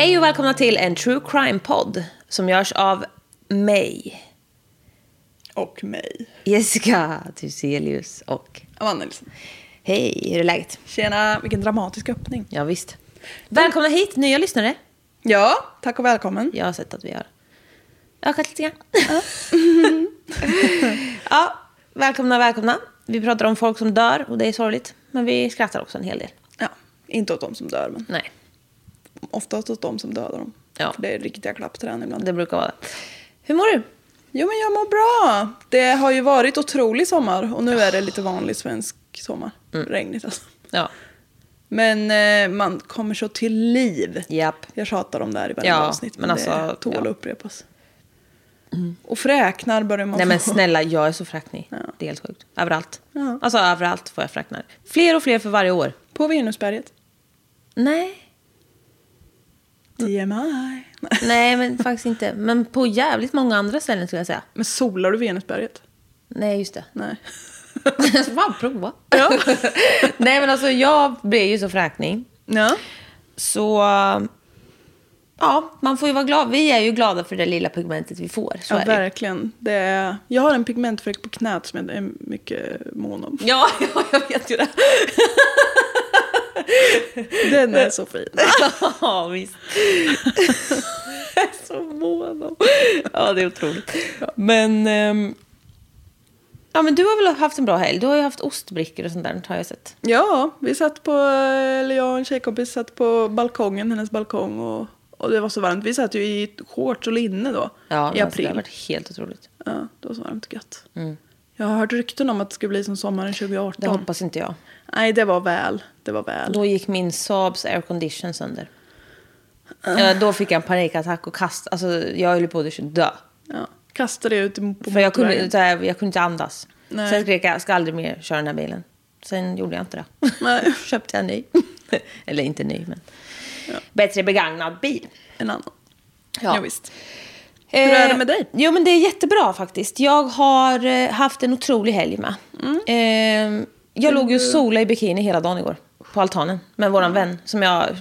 Hej och välkomna till en true crime-podd som görs av mig, Och mig. Jessica Thyselius och... Amanda Nilsson. Hej, hur är läget? Tjena, vilken dramatisk öppning. Ja, visst. Välkomna hit, nya lyssnare. Ja, tack och välkommen. Jag har sett att vi har ökat lite grann. ja, välkomna, välkomna. Vi pratar om folk som dör och det är sorgligt. Men vi skrattar också en hel del. Ja, inte åt de som dör, men Nej, oftast åt de som dödar dem. Ja. För det är riktiga klappträn ibland. det brukar vara det. Hur mår du? Jo, men jag mår bra. Det har ju varit otrolig sommar och nu är det lite vanlig svensk sommar. Mm. Regnigt alltså. Ja. Men eh, man kommer så till liv. Japp. Jag tjatar om det här i varje Ja, avsnitt, men, men det alltså, tål ja. att upprepas. Och fräknar börjar man Nej men få. snälla, jag är så fräknig. Ja. Det är helt sjukt. Överallt. Ja. Alltså överallt får jag fräknar. Fler och fler för varje år. På Venusberget. Nej. TMI. Nej. Men faktiskt inte. Men på jävligt många andra ställen skulle jag säga. Men solar du Venusberget? Nej, just det. Nej. Fan, prova. Ja. Nej, men alltså jag blir ju så fräknig. Ja. Så... Ja, man får ju vara glad. Vi är ju glada för det lilla pigmentet vi får. Så Ja, verkligen. Det är, jag har en pigmentfläck på knät som jag är mycket mån om. Ja, ja, jag vet ju det. Den är så fin. Ja, visst. Jag är så mån om. Ja, det är otroligt. Men... ehm, ja, men du har väl haft en bra helg? Du har ju haft ostbrickor och sånt där, har jag sett. Ja, vi satt på, eller jag och en tjejkompis satt på balkongen, hennes balkong och, och det var så varmt. Vi satt ju i shorts och linne då, Ja, i alltså, april. det har varit helt otroligt. Ja, det var så varmt och gött. Jag har hört rykten om att det skulle bli som sommaren 2018. Det hoppas inte jag. Nej, det var väl. Det var väl. Då gick min Saabs aircondition sönder. Ja, då fick jag en panikattack och kast. Alltså, jag höll på att dö. Ja, kastade ut på För jag kunde, motorvägen. här, jag kunde inte andas. Nej. Sen skrek jag, jag ska aldrig mer köra den här bilen. Sen gjorde jag inte det. Nej. Köpte jag en ny. Eller inte ny, men bättre begagnad bil. En annan. Ja. Ja, visst. Hur är det med dig? Jo, men det är jättebra faktiskt. Jag har eh, haft en otrolig helg med. Mm. Eh, jag låg ju och solade i bikini hela dagen igår. På altanen. Med våran vän som jag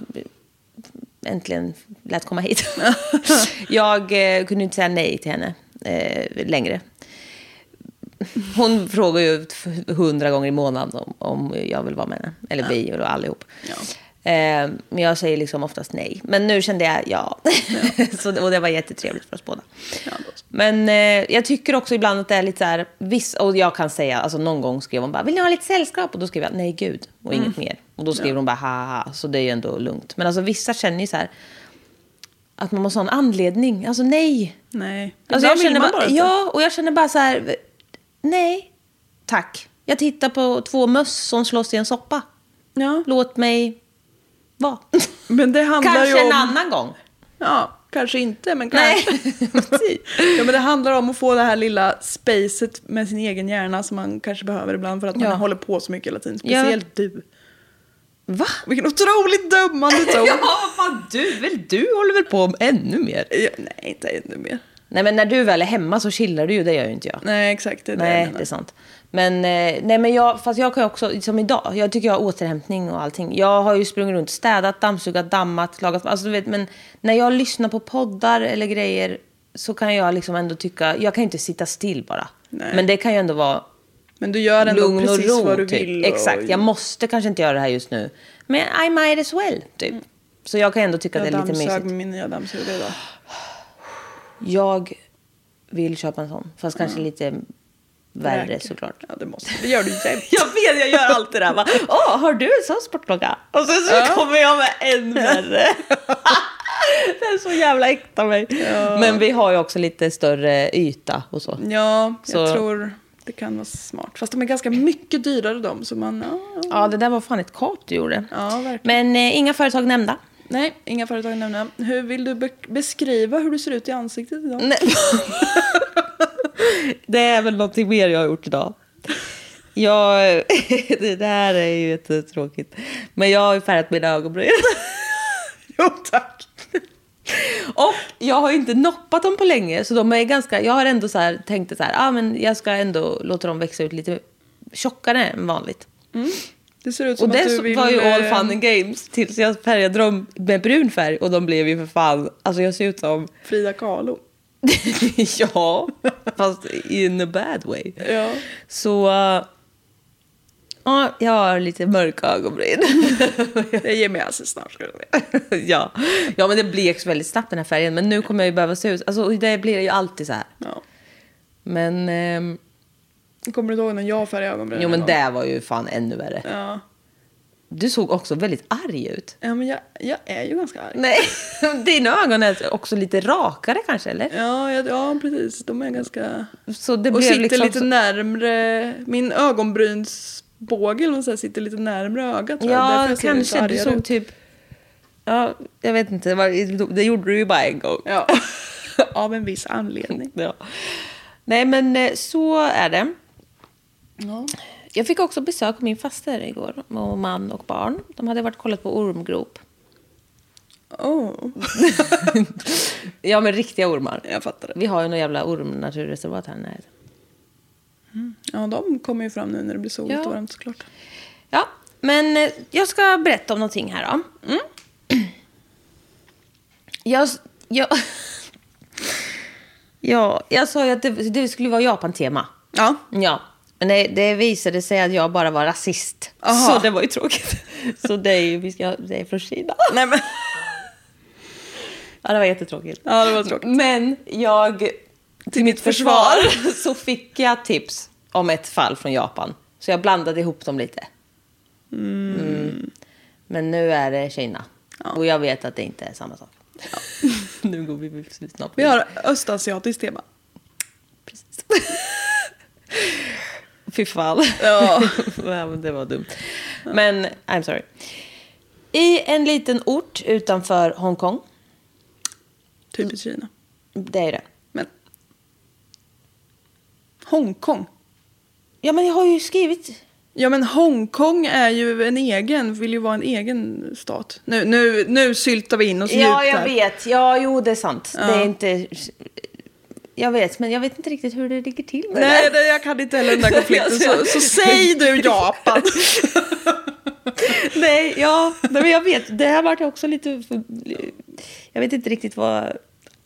äntligen lät komma hit. jag eh, kunde inte säga nej till henne eh, längre. Hon frågar ju hundra gånger i månaden om, om jag vill vara med henne. Eller vi och allihop. Eh, men jag säger liksom oftast nej. Men nu kände jag ja. så, och det var jättetrevligt för oss båda. Men eh, jag tycker också ibland att det är lite så här, viss, och jag kan säga, alltså någon gång skrev hon bara, vill ni ha lite sällskap? Och då skrev jag, nej gud, och inget mer. Och då skrev hon bara, ha ha, ha, så det är ju ändå lugnt. Men alltså vissa känner ju så här, att man måste ha en anledning. Alltså nej. Nej. Alltså, jag känner bara, inte. ja, och jag känner bara så här, nej, tack. Jag tittar på två möss som slåss i en soppa. Ja. Låt mig vara. Men det handlar Kanske om... en annan gång. Ja, kanske inte, men Nej, kanske. ja, men det handlar om att få det här lilla spacet med sin egen hjärna som man kanske behöver ibland för att man Ja. håller på så mycket hela tiden. Ja. Speciellt du. Va? Vilken otroligt dömande ton. Ja, vad fan du, väl, du håller väl på ännu mer? Ja, nej, inte ännu mer. Nej, men när du väl är hemma så chillar du ju, det gör ju inte jag. Nej, exakt. Det är det jag Nej, menar. det är sant. Men, eh, nej, men jag, fast jag kan också, som idag, jag tycker jag har återhämtning och allting. Jag har ju sprungit runt, städat, dammsugat, dammat, lagat, alltså du vet, men när jag lyssnar på poddar eller grejer så kan jag liksom ändå tycka, jag kan ju inte sitta still bara. Nej. Men det kan ju ändå vara Men du gör ändå lugn och precis ro. vad du typ. vill. och- Exakt, jag måste kanske inte göra det här just nu. Men I might as well, typ. Så jag kan ändå tycka Jag det är lite dammsög mysigt. med min nya dammsugare idag. Jag vill köpa en sån, fast kanske lite värre Räcker. såklart. Ja, det måste Det gör du jämt. Jag vet, jag gör alltid det bara, Åh, har du en sån sportklocka? Och sen så kommer jag med än värre. det är så jävla äkta mig. Men vi har ju också lite större yta och så. Ja, jag Så- tror det kan vara smart. Fast de är ganska mycket dyrare de. Så man, ja, ja. Ja, det där var fan ett kap du gjorde. ja verkligen. Men eh, inga företag nämnda. Nej, inga företag nämnda. Hur vill du be- beskriva hur du ser ut i ansiktet idag? Nej. Det är väl någonting mer jag har gjort idag. Jag, det där är ju jättetråkigt. Men jag har ju färgat mina ögonbryn. Jo, tack. Och jag har ju inte noppat dem på länge. Så de är ganska, jag har ändå så här, tänkt här, ah, men jag ska ändå låta dem växa ut lite tjockare än vanligt. Det ser ut Och som att det vill... var ju all eh, fun and games tills jag färgade dem med brun färg. Och de blev ju för fan, alltså jag ser ut som, Frida Kahlo. ja, fast in a bad way. Ja. Så, uh, ja, jag har lite mörka ögonbryn. Det ger mig alltså snart. ja. ja, men det bleks väldigt snabbt den här färgen. Men nu kommer jag ju behöva se ut, alltså det blir ju alltid så här. Ja. Men, ehm, Kommer du ihåg när jag färgade ögonbrynen? jo men det var ju fan ännu värre. Ja. Du såg också väldigt arg ut. ja, men jag, jag är ju ganska arg. Nej, dina ögon är också lite rakare kanske, eller? Ja, ja, ja, precis. De är ganska... Så det Och sitter liksom lite närmre... Min ögonbrynsbåge eller här sitter lite närmre ögat. tror Ja, jag kanske. Du såg typ... Ja, jag vet inte. Det gjorde du ju bara en gång. Ja. Av en viss anledning. Ja. Nej, men eh, så är det. Ja. Jag fick också besök av min faster igår. Och man och barn. De hade varit kollat på ormgrop. Oh, Ja, men riktiga ormar. jag fattar det. Vi har ju några jävla ormnaturreservat här i närheten. Ja, de kommer ju fram nu när det blir soligt Ja. och varmt såklart. Ja, men eh, jag ska berätta om någonting här då. Mm. Jag, jag, ja, jag sa ju att det, det skulle vara Japan-tema. Ja. Ja, men det, det visade sig att jag bara var rasist. Aha. Så det var ju tråkigt. Så det är ju, vi ska, det är från Kina. Nej, men... Ja, det var jättetråkigt. Ja, det var tråkigt. Men jag, till mitt försvar, så fick jag tips om ett fall från Japan. Så jag blandade ihop dem lite. Mm. Men nu är det Kina. Och jag vet att det inte är samma sak. nu går vi snabbt. Vi har östasiatiskt tema. Precis. Fy fan. Ja. ja, det var dumt. Men I'm sorry. I en liten ort utanför Hongkong. Typiskt Kina. Det är det. Men... Hongkong. Ja, men jag har ju skrivit... Ja, men Hongkong är ju en egen, vill ju vara en egen stat. Nu, nu, nu syltar vi in oss Ja, djupt jag här. vet. Ja, jo, det är sant. Ja. Det är inte... Jag vet, men jag vet inte riktigt hur det ligger till med Nej, det. det, jag kan inte heller den där konflikten. Så, så säg du Japan. Nej, ja, nej, men jag vet. Det här vart också lite... För, jag vet inte riktigt vad...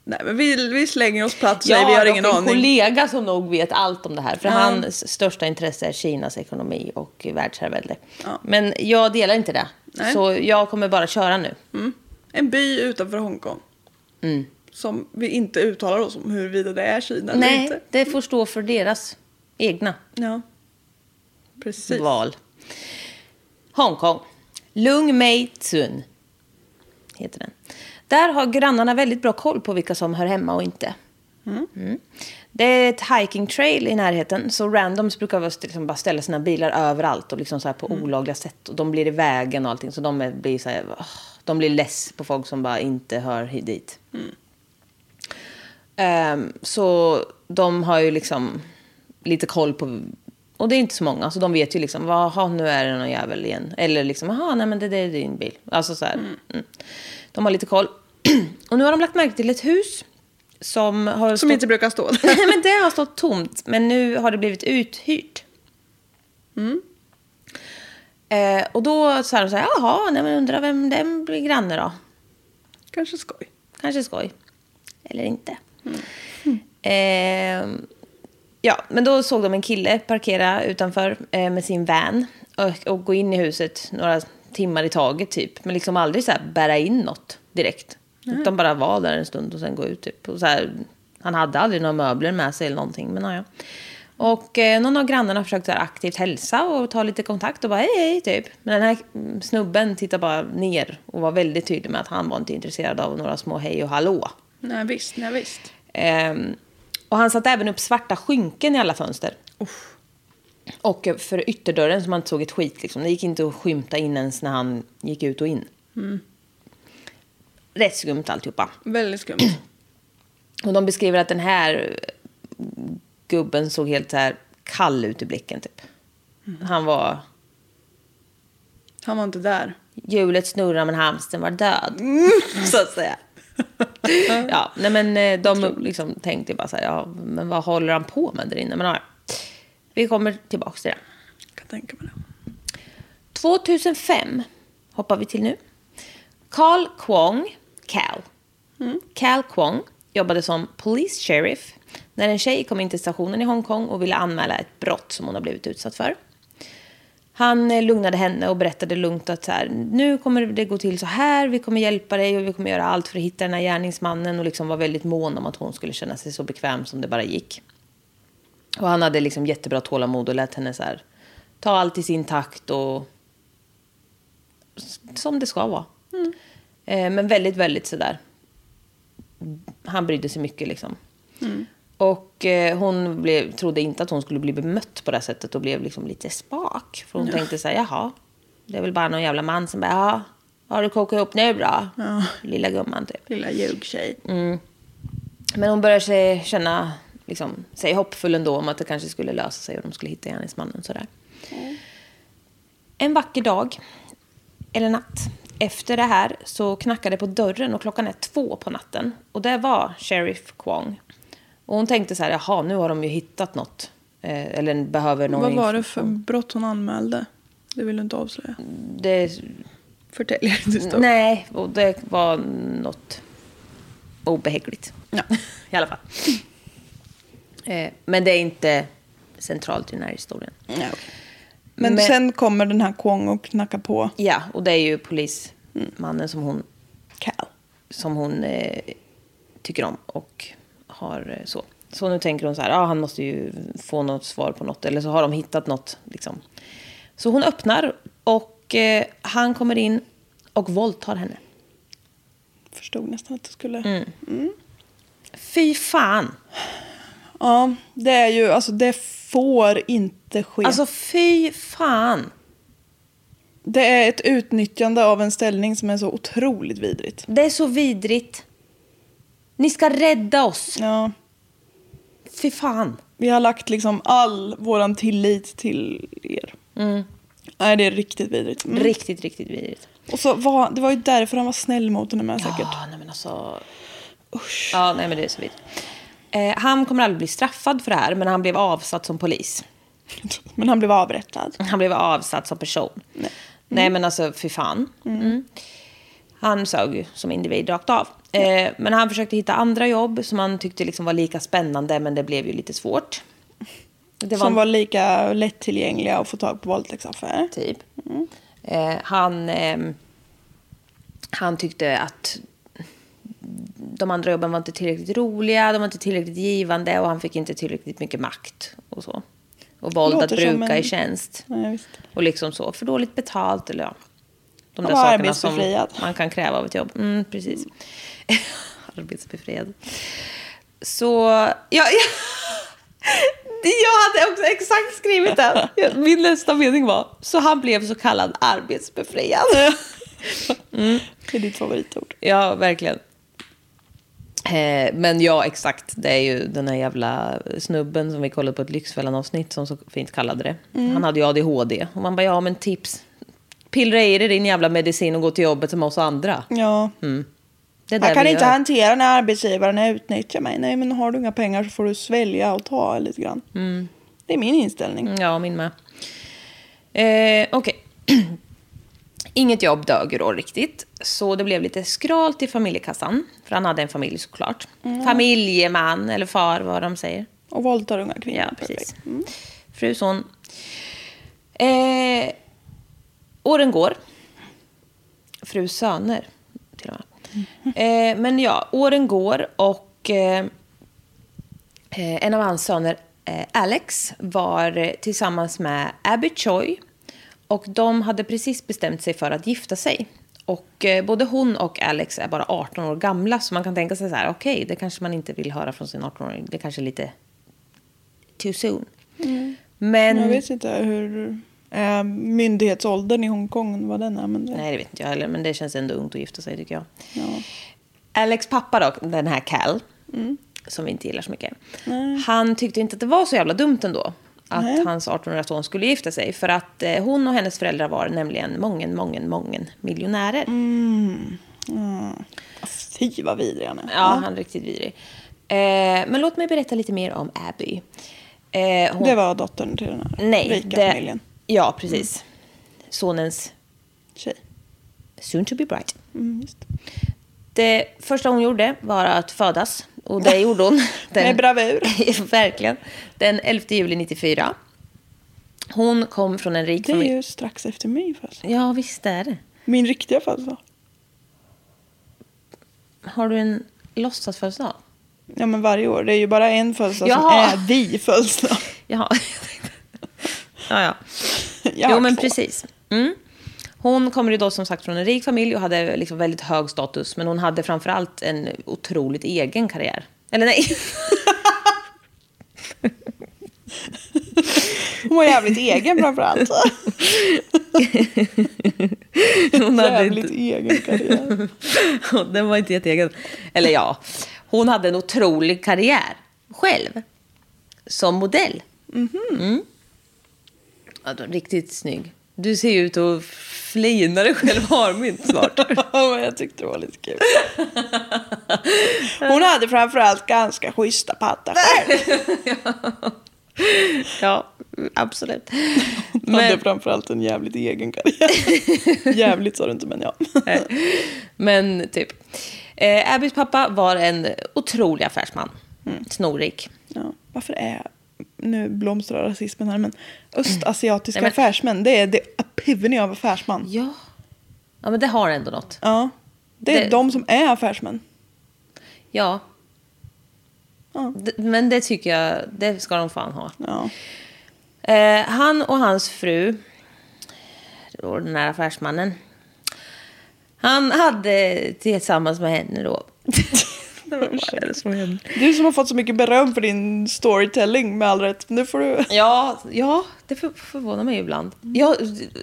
Nej, men vi, vi slänger oss platt, säger vi har ingen en aning. kollega som nog vet allt om det här. För Ja. hans största intresse är Kinas ekonomi och världsherravälde. Ja. Men jag delar inte det. Nej. Så jag kommer bara köra nu. En by utanför Hongkong. Mm. Som vi inte uttalar oss om huruvida det är Kina eller Nej, inte. det får stå för deras egna Ja. Precis. val. Hongkong. Lung Mei Tsun heter den. Där har grannarna väldigt bra koll på vilka som hör hemma och inte. Mm. Det är ett hiking trail i närheten, så randoms brukar liksom bara ställa sina bilar överallt och liksom så här på olagliga sätt. Och de blir i vägen och allting, så de blir så här, de blir less på folk som bara inte hör dit. Ehm, så de har ju liksom lite koll på... Och det är inte så många, så de vet ju liksom, jaha, nu är det någon jävel igen. Eller liksom, jaha, nej men det, det är din bil. Alltså så här. Mm. De har lite koll. och nu har de lagt märke till ett hus som har Som stått... inte brukar stå där. Nej, men det har stått tomt, men nu har det blivit uthyrt. Eh, och då sa de så här, jaha, nej, men undrar vem den blir granne då? Kanske skoj. Kanske skoj. Eller inte. Eh, ja, men då såg de en kille parkera utanför eh, med sin van och, och gå in i huset några timmar i taget typ. Men liksom aldrig så här bära in något direkt. Utan bara vara där en stund och sen gå ut typ. Och så här, han hade aldrig några möbler med sig eller någonting. Men ja. Och eh, någon av grannarna försökte här aktivt hälsa och ta lite kontakt och bara hej hej typ. Men den här mm, snubben tittade bara ner och var väldigt tydlig med att han var inte intresserad av några små hej och hallå. Nej visst, nej visst. Ehm, och han satte även upp svarta skynken i alla fönster. Och för ytterdörren som man inte såg ett skit. Liksom. Det gick inte att skymta in ens när han gick ut och in. Rätt skumt alltihopa. Väldigt skumt. Och de beskriver att den här gubben såg helt så här kall ut i blicken typ. Han var... Han var inte där. Hjulet snurrade men hamstern var död. Så att säga. Ja, nej men eh, de liksom tänkte bara så här, ja, men vad håller han på med där inne? Men ja, vi kommer tillbaka till det. Jag kan tänka mig det. 2005 hoppar vi till nu. Carl Kwong, Cal. Cal Kwong jobbade som police sheriff när en tjej kom in till stationen i Hongkong och ville anmäla ett brott som hon har blivit utsatt för. Han eh, lugnade henne och berättade lugnt att så här, nu kommer det gå till så här, vi kommer hjälpa dig och vi kommer göra allt för att hitta den här gärningsmannen och liksom var väldigt mån om att hon skulle känna sig så bekväm som det bara gick. Och han hade liksom jättebra tålamod och lät henne så här, ta allt i sin takt och som det ska vara. Eh, men väldigt, väldigt sådär. Han brydde sig mycket liksom. Och eh, hon blev, trodde inte att hon skulle bli bemött på det här sättet och blev liksom lite spak. För hon tänkte så här, jaha, det är väl bara någon jävla man som bara, ja, har du kokat ihop nu bra? Lilla gumman typ. Lilla ljugtjej. Men hon började sig känna liksom, sig hoppfull ändå om att det kanske skulle lösa sig och de skulle hitta gärningsmannen. Sådär. En vacker dag, eller natt, efter det här så knackade det på dörren och klockan är två på natten. Och det var Sheriff Kwong. Och hon tänkte så här, jaha, nu har de ju hittat något. Eh, eller behöver någon Vad var det för brott hon anmälde? Det vill du inte avslöja. Det, Förtälj inte nej, och det var något obehagligt. Ja. I alla fall. Eh, men det är inte centralt i den här historien. Ja, okej. Men, Men- sen kommer den här Kwong och knackar på Ja, och det är ju polismannen som hon, Cal. som hon eh, tycker om och har eh, så. Så nu tänker hon så här, ah, han måste ju få något svar på något. Eller så har de hittat något. Liksom. Så hon öppnar och eh, han kommer in och våldtar henne. Förstod nästan att det skulle... Fy fan! Ja, det är ju, alltså det får inte ske. Alltså fy fan! det är ett utnyttjande av en ställning som är så otroligt vidrigt. Det är så vidrigt. Ni ska rädda oss. Ja, Fy fan. vi har lagt liksom all våran tillit till er. Nej, det är riktigt vidrigt. Mm. Riktigt, riktigt vidrigt. Och så var, det var ju därför han var snäll mot henne med säkert. Ja, nej men alltså. Usch. Ja, nej men det är så vidrigt. Eh, han kommer aldrig bli straffad för det här, men han blev avsatt som polis. Men han blev avrättad. Han blev avsatt som person. Nej, men alltså fy fan. Mm. Han sög ju som individ rakt av. Eh, men han försökte hitta andra jobb som han tyckte liksom var lika spännande, men det blev ju lite svårt. Det Som var lika lättillgängliga att få tag på våldtäktsoffer. typ. Eh, han, ehm, han tyckte att de andra jobben var inte tillräckligt roliga, de var inte tillräckligt givande och han fick inte tillräckligt mycket makt och så. Och våld att Låter bruka en- i tjänst. Ja. Och liksom så, för dåligt betalt eller ja. De där sakerna som man kan kräva av ett jobb. Mm, precis. arbetsbefriad. Så, ja, ja. Jag hade också exakt skrivit det. Min nästa mening var, så han blev så kallad arbetsbefriad. Det är ditt favoritord. Ja, verkligen. Eh, men ja, exakt. Det är ju den här jävla snubben som vi kollade på ett Lyxfällan-avsnitt som så fint kallade det. Mm. Han hade ju ADHD. Och man bara, ja men tips. Pillra i dig din jävla medicin och gå till jobbet som oss andra. Ja. Det är där Jag kan inte gör. hantera när arbetsgivaren utnyttjar mig. Nej, men har du inga pengar så får du svälja och ta lite grann. Mm. Det är min inställning. Ja, min med. Eh, Okej. Inget jobb dög då riktigt. Så det blev lite skralt i familjekassan. För han hade en familj såklart. Familjeman, eller far vad de säger. Och våldtar unga kvinnor. Ja, precis. Fru, son. Eh, åren går. Fru söner, till och med. Eh, men ja, åren går och eh, eh, en av hans söner, eh, Alex, var tillsammans med Abby Choi. Och de hade precis bestämt sig för att gifta sig. Och eh, både hon och Alex är bara 18 år gamla, så man kan tänka sig så här, okej, det kanske man inte vill höra från sin 18-åring. Det kanske är lite too soon. Men... Jag vet inte hur eh, myndighetsåldern i Hongkong, vad den är. Men det, Nej, det vet inte jag heller, men det känns ändå ungt att gifta sig tycker jag. ja. Alex pappa då, den här Cal, som vi inte gillar så mycket. Han tyckte inte att det var så jävla dumt ändå. Att hans 18-åriga son skulle gifta sig. För att eh, hon och hennes föräldrar var nämligen mången, mången, mången miljonärer. Fy vad vidrig han är. Ja, han är riktigt vidrig. Eh, men låt mig berätta lite mer om Abby. Eh, hon, Det var dottern till den här nej, rika det, familjen. Ja, precis. Sonens Tjej. soon to be bride. Mm. Det första hon gjorde var att födas. Och det gjorde hon. Den, Med bravur. verkligen. Den 11 juli 94. Hon kom från en rik Det är familj. ju strax efter min födelsedag. Ja, visst är det. Min riktiga födelsedag. Har du en låtsasfödelsedag? Ja men varje år. Det är ju bara en födelsedag som är vi födelsedag. Jaha. Ja, ja. Jo, men två. precis. Mm. Hon kommer ju då som sagt från en rik familj och hade liksom väldigt hög status. Men hon hade framförallt en otroligt egen karriär. Eller nej. Hon var jävligt egen framförallt. Hon hade jävligt inte, egen karriär. den var inte jätteegen. Eller ja, hon hade en otrolig karriär själv. Som modell. Mm. Ja, då, riktigt snygg. Du ser ju ut att flina dig själv harmynt snart. Ja, jag tyckte det var lite kul. Hon hade framförallt ganska schyssta pattar ja, absolut. Hon hade Men, framförallt en jävligt egen karriär. jävligt sa du inte men ja. men typ. Eh, Abbys pappa var en otrolig affärsman. Snorrik. ja. Varför är, nu blomstrar rasismen här, men östasiatiska Nej, men- affärsmän, det är the epivany av affärsman. Ja. Ja, men det har ändå något. Ja. Det är Det- de som är affärsmän. Ja. Ja. Men det tycker jag, det ska de fan ha. Ja. Eh, han och hans fru, och den här affärsmannen, han hade tillsammans med henne då... Vad är det som händer? Du som har fått så mycket beröm för din storytelling med all rätt. Nu får du... Ja, ja det för, förvånar mig ibland. Ja,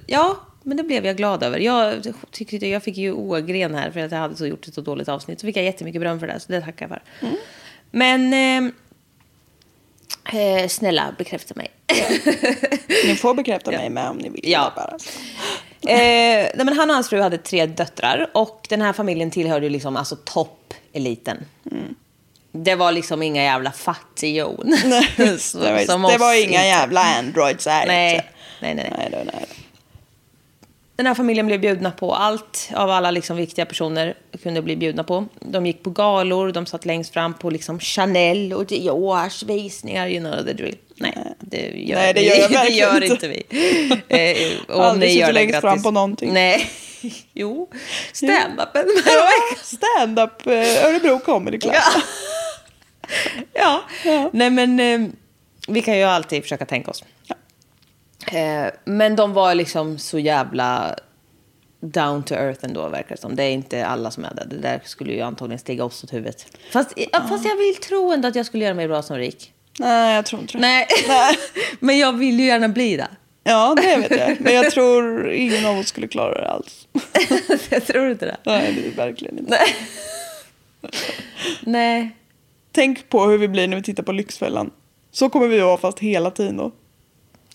ja, men det blev jag glad över. Jag, tyckte, jag fick ju ågren här för att jag hade så gjort ett så dåligt avsnitt. Så fick jag jättemycket beröm för det, så det tackar jag för. Men eh, eh, snälla, bekräfta mig. Ni får bekräfta mig med om ni vill. Ja. Bara. Eh, nej, men han och hans fru hade tre döttrar och den här familjen tillhörde ju liksom alltså toppeliten. Det var liksom inga jävla fattighjon. Det, det var inga inte. jävla androids här. Nej, inte. nej, nej. nej. Nej, nej. Den här familjen blev bjudna på allt av alla liksom viktiga personer kunde bli bjudna på. De gick på galor, de satt längst fram på liksom Chanel och Diors visningar, you know the drill. Nej, det gör, Nej, det vi. gör jag det gör inte. vi. Eh, om Aldrig ni gör längst grattis. fram på någonting. Nej, jo, stand-upen. Ja, stand-up eh, Örebro Comedy Club. ja. Ja. nej men eh, vi kan ju alltid försöka tänka oss. Eh, men de var liksom så jävla down to earth ändå verkar det som. Det är inte alla som är det. Det där skulle ju antagligen stiga oss åt huvudet. Fast, ja, fast jag vill tro ändå att jag skulle göra mig bra som rik. Nej, jag tror inte det. Nej, men jag vill ju gärna bli det. Ja, det vet jag. Men jag tror ingen av oss skulle klara det alls. jag tror inte det. Nej, det är verkligen inte. Nej. Tänk på hur vi blir när vi tittar på Lyxfällan. Så kommer vi att vara fast hela tiden då.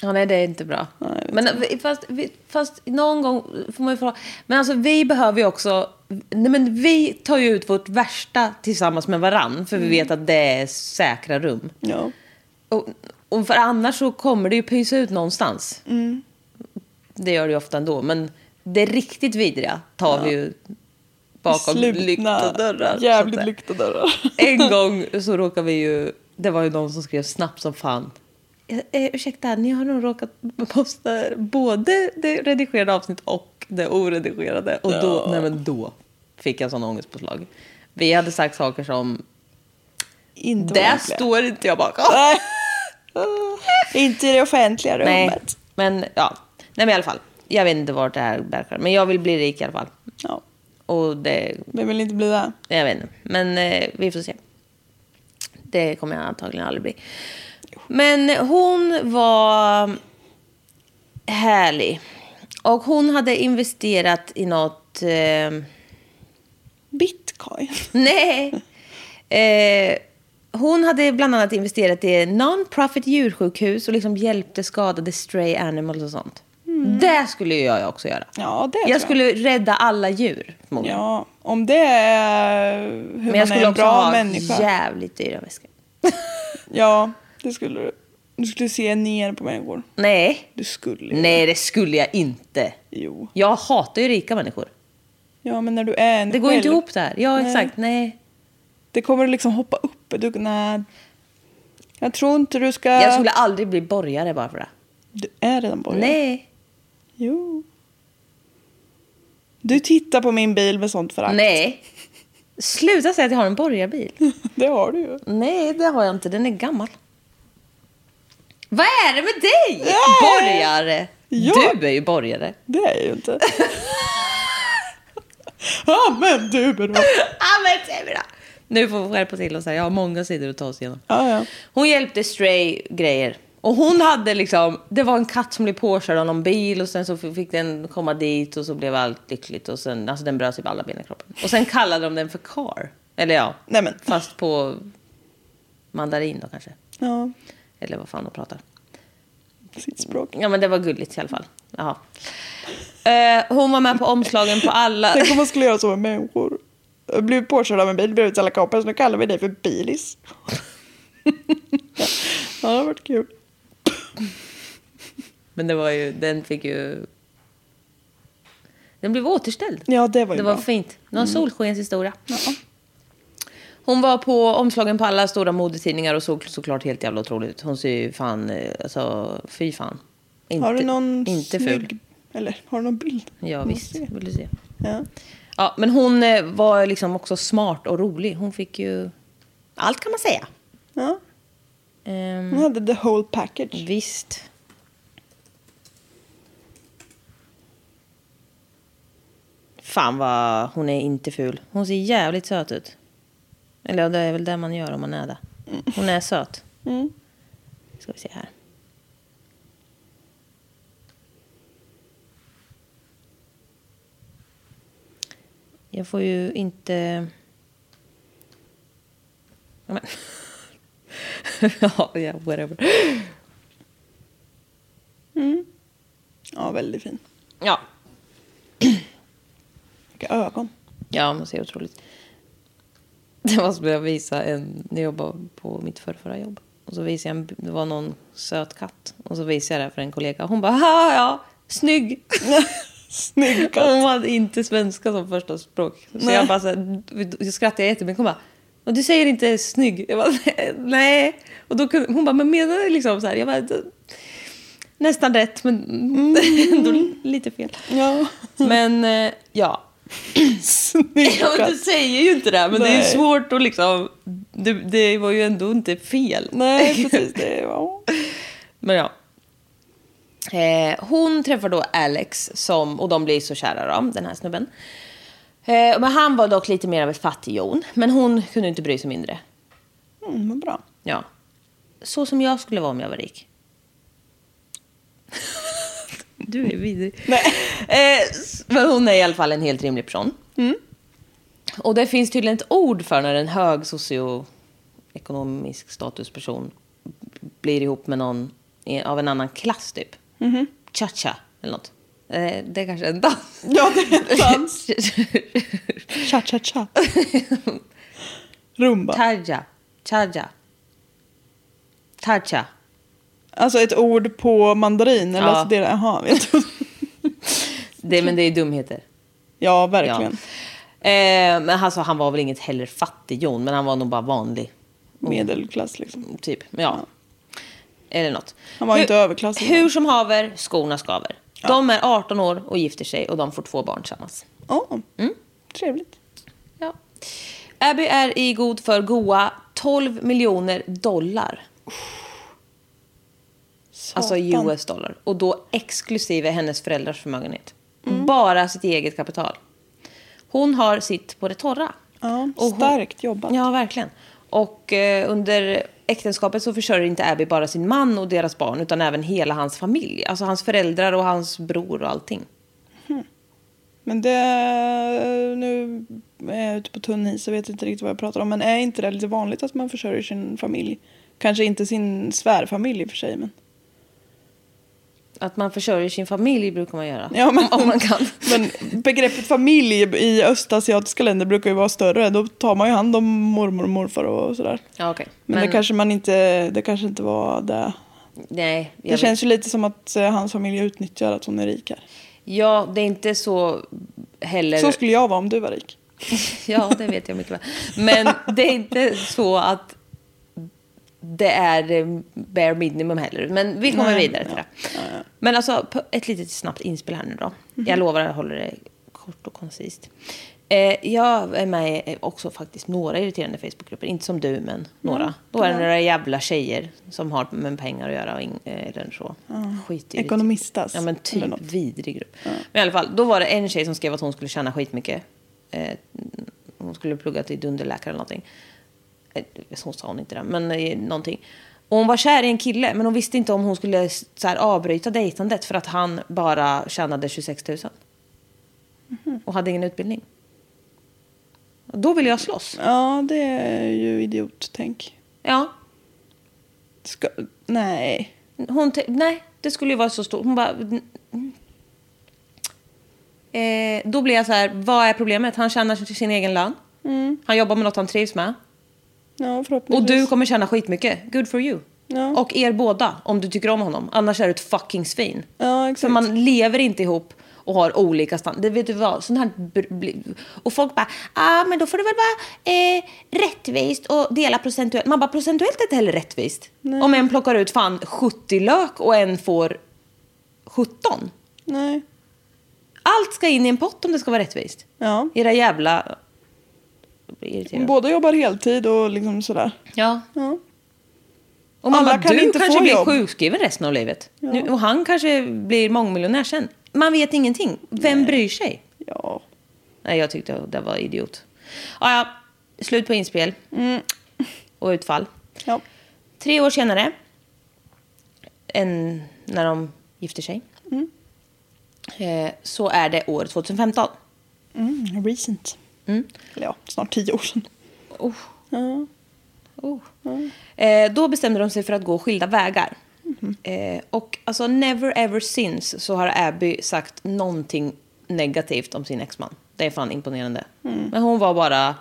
Ja, nej, det är inte bra. Nej, men vi- fast, fast någon gång får man ju få... Men alltså vi behöver ju också... Nej, men vi tar ju ut vårt värsta tillsammans med varann. För vi vet att det är säkra rum. Ja. Och, och för annars så kommer det ju pysa ut någonstans. Det gör det ju ofta ändå. Men det riktigt vidriga tar vi ju bakom lyckta dörrar. Jävligt lyckta dörrar. En gång så råkade vi ju... Det var ju någon som skrev snabbt som fan. Eh, eh, ursäkta, ni har nog råkat posta både det redigerade avsnitt och det oredigerade. Och då, nej men då fick jag sån ångestpåslag. Vi hade sagt saker som... Inte Det offentliga. står inte jag bakom. Nej. Inte i det offentliga Nej, rummet. men ja. Nej men i alla fall. Jag vet inte vart det här bär Men jag vill bli rik i alla fall. Ja. Och det... Vem vill inte bli det? Jag vet inte. Men eh, vi får se. Det kommer jag antagligen aldrig bli. Men hon var härlig. Och hon hade investerat i något... Eh, Bitcoin. nej. Eh, hon hade bland annat investerat i non-profit djursjukhus och liksom hjälpte skadade stray animals och sånt. Det skulle jag också göra. Ja, det tror Jag skulle rädda alla djur förmodligen. Ja, om det är hur Men jag skulle också ha människa. jävligt dyra väskor. Ja, det skulle du. Du skulle se ner på människor. Nej. Du skulle. Nej, det skulle jag inte. Jo. Jag hatar ju rika människor. Ja, men när du är en Det går ju inte ihop där. Ja, Nej. exakt. Nej. Det kommer liksom hoppa upp. Du, nej. Jag tror inte du ska... Jag skulle aldrig bli borgare bara för det. Du är redan borgare. Nej. Jo. Du tittar på min bil med sånt förakt. Nej. Sluta säga att jag har en borgarbil. Det har du ju. Nej, det har jag inte. Den är gammal. Vad är det med dig? Nej. Borgare. Ja. Du är ju borgare. Det är jag ju inte. ja, men du bra. Ja, men det är bra. Nu får vi skärpa till oss här. Jag har många sidor att ta oss igenom. Ja, ja. Hon hjälpte Stray grejer. Och hon hade liksom, det var en katt som blev påkörd av någon bil och sen så fick den komma dit och så blev allt lyckligt och sen, alltså den bröt på alla ben i kroppen. Och sen kallade de den för Car. Eller ja, Nej, men. fast på mandarin då kanske. Ja, Eller vad fan de pratar. sitt språk. Ja men det var gulligt i alla fall. Jaha. Eh, hon var med på omslagen på alla... Tänk om man skulle göra så med människor. Blev påkörd av en bil, ut alla kompis. Nu kallar vi dig för bilis. ja, det har varit kul. Men det var ju, den fick ju... Den blev återställd. Ja, det var ju Det var bra. fint. Någon solskenshistoria. Hon var på omslagen på alla stora modetidningar och såg såklart helt jävla otroligt ut. Hon ser ju fan, eh, alltså fy fan. Inte, Har du någon Inte ful. snygg... Eller har du någon bild? Ja visst, vill du se. Ja. Ja, men hon eh, var liksom också smart och rolig. Hon fick ju allt kan man säga. ja. Ehm, Hon hade the whole package. Visst. Fan vad hon är inte ful. Hon ser jävligt söt ut. Eller det är väl det man gör om man är det. Hon är söt. Mm. Ska vi se här. Jag får ju inte... Ja, men. ja, ja, whatever. Ja, väldigt fin. Ja, Vilka ögon. ja man ser otroligt. Det var som jag visade en, när jag jobbade på mitt förra jobb. Och så visade jag, en, det var någon söt katt. Och så visade jag det för en kollega. Hon bara, ja, snygg. Snygg katt. Hon hade inte svenska som första språk. Så Nej. jag bara så här, jag skrattade jättemycket. Hon bara, och du säger inte snygg. Jag bara, nej. Och då kunde, hon bara, men menar du liksom så här? Jag bara, "Det- nästan rätt men ändå lite fel. Ja. Men eh, ja. Snygg ja men du katt. säger ju inte det. Men det är Nej. svårt att liksom, det, det var ju ändå inte fel. Nej, precis. Det var... Men ja. Eh, hon träffar då Alex som, och de blir så kära då, den här snubben. Eh, men han var dock lite mer av ett fattigjon. Men hon kunde inte bry sig mindre. Mm, vad bra. Ja. Så som jag skulle vara om jag var rik. du är vidrig. Nej. Eh, men hon är i alla fall en helt rimlig person. Och det finns tydligen ett ord för när en hög socioekonomisk statusperson blir ihop med någon av en annan klass typ. Cha-cha eller något. Eh, Det är kanske en dans. Ja, det är en dans. Cha-cha-cha. Rumba. Tarja. Chaja. Tarja. Alltså ett ord på mandarin? Eller Ja. alltså det, trodde- Det, men det är dumheter. Ja, verkligen. Eh, men alltså, han var väl inget heller fattig-Jon, men han var nog bara vanlig. Medelklass liksom. Typ, ja. Eller något. Han var hur, inte överklass. Hur som haver, skorna skaver. De är 18 år och gifter sig och de får två barn tillsammans. Ja, Mm. trevligt. Ja. Abby är i god för goa 12 miljoner dollar. Alltså Satan. US dollar. Och då exklusive hennes föräldrars förmögenhet. Mm. Bara sitt eget kapital. Hon har sitt på det torra. Ja, Och hon- starkt jobbat. Ja, verkligen. Och eh, under äktenskapet så försörjer inte Abby bara sin man och deras barn utan även hela hans familj. Alltså hans föräldrar och hans bror och allting. Hmm. Men det... Nu är jag ute på tunn is och vet inte riktigt vad jag pratar om. Men är inte det lite vanligt att man försörjer sin familj? Kanske inte sin svärfamilj i och för sig, men... Att man försörjer sin familj brukar man göra. Ja, men, Om man kan. men begreppet familj i östasiatiska länder brukar ju vara större. Då tar man ju hand om mormor och morfar och sådär. Ja, okej. Men, det kanske man inte... Det kanske inte var det. Nej, Det vet. känns ju lite som att eh, hans familj utnyttjar att hon är rik här. Ja, det är inte så heller... Så skulle jag vara om du var rik. Ja, det vet jag mycket väl. Men det är inte så att det är eh, bare minimum heller. Men vi kommer Nej, vidare till det. Men alltså, ett litet snabbt inspel här nu då. Mhm. Jag lovar att jag håller det kort och koncist. Eh, jag är med i också faktiskt några irriterande Facebookgrupper. Inte som du, men några. Då är det några jävla tjejer som har med pengar att göra. Och in, eh, eller så. Skit Ekonomistas, Ja, men typ vidrig grupp. Men i alla fall, då var det en tjej som skrev att hon skulle tjäna skitmycket. Eh, hon skulle plugga till dunderläkare eller någonting. Eh, Så sa hon inte det, men eh, någonting. Och hon var kär i en kille, men hon visste inte om hon skulle så här, avbryta dejtandet för att han bara tjänade 26 000. Och hade ingen utbildning. Och Då ville jag slåss. Ja, det är ju idiottänk. Ja, Ska, nej. Hon nej, det skulle ju vara så stort. Hon bara... mm. Eh, då blir jag så här, vad är problemet? Han tjänar sin egen lön. Han jobbar med något han trivs med. Ja, Och du kommer tjäna skitmycket. Good for you. Ja. Och er båda, om du tycker om honom. Annars är du ett fucking svin. Ja, För exakt. man lever inte ihop och har olika standarder. Vet du vad? Sån här och folk bara, ah, men då får det väl vara eh, rättvist och dela procentuellt. Man bara, procentuellt är inte heller rättvist. Om en plockar ut fan 70 lök och en får 17. Nej. Allt ska in i en pott om det ska vara rättvist. Ja. Era jävla... Irriterad. Båda jobbar heltid och liksom sådär. Ja. Ja. Och man Alla kan du inte kanske få blir jobb. sjukskriven resten av livet. Nu, och han kanske blir mångmiljonär sen. Man vet ingenting. Vem bryr sig? Ja. Nej, jag tyckte det var idiot. Ah, ja, slut på inspel. Och utfall. Ja. Tre år senare, en, när de gifter sig, eh, så är det år 2015. Mm, recent. Eller ja, snart tio år sedan. Oh. Ja. Oh. Eh, då bestämde de sig för att gå skilda vägar. Eh, och alltså never ever since så har Abby sagt någonting negativt om sin exman. Det är fan imponerande. Men hon var bara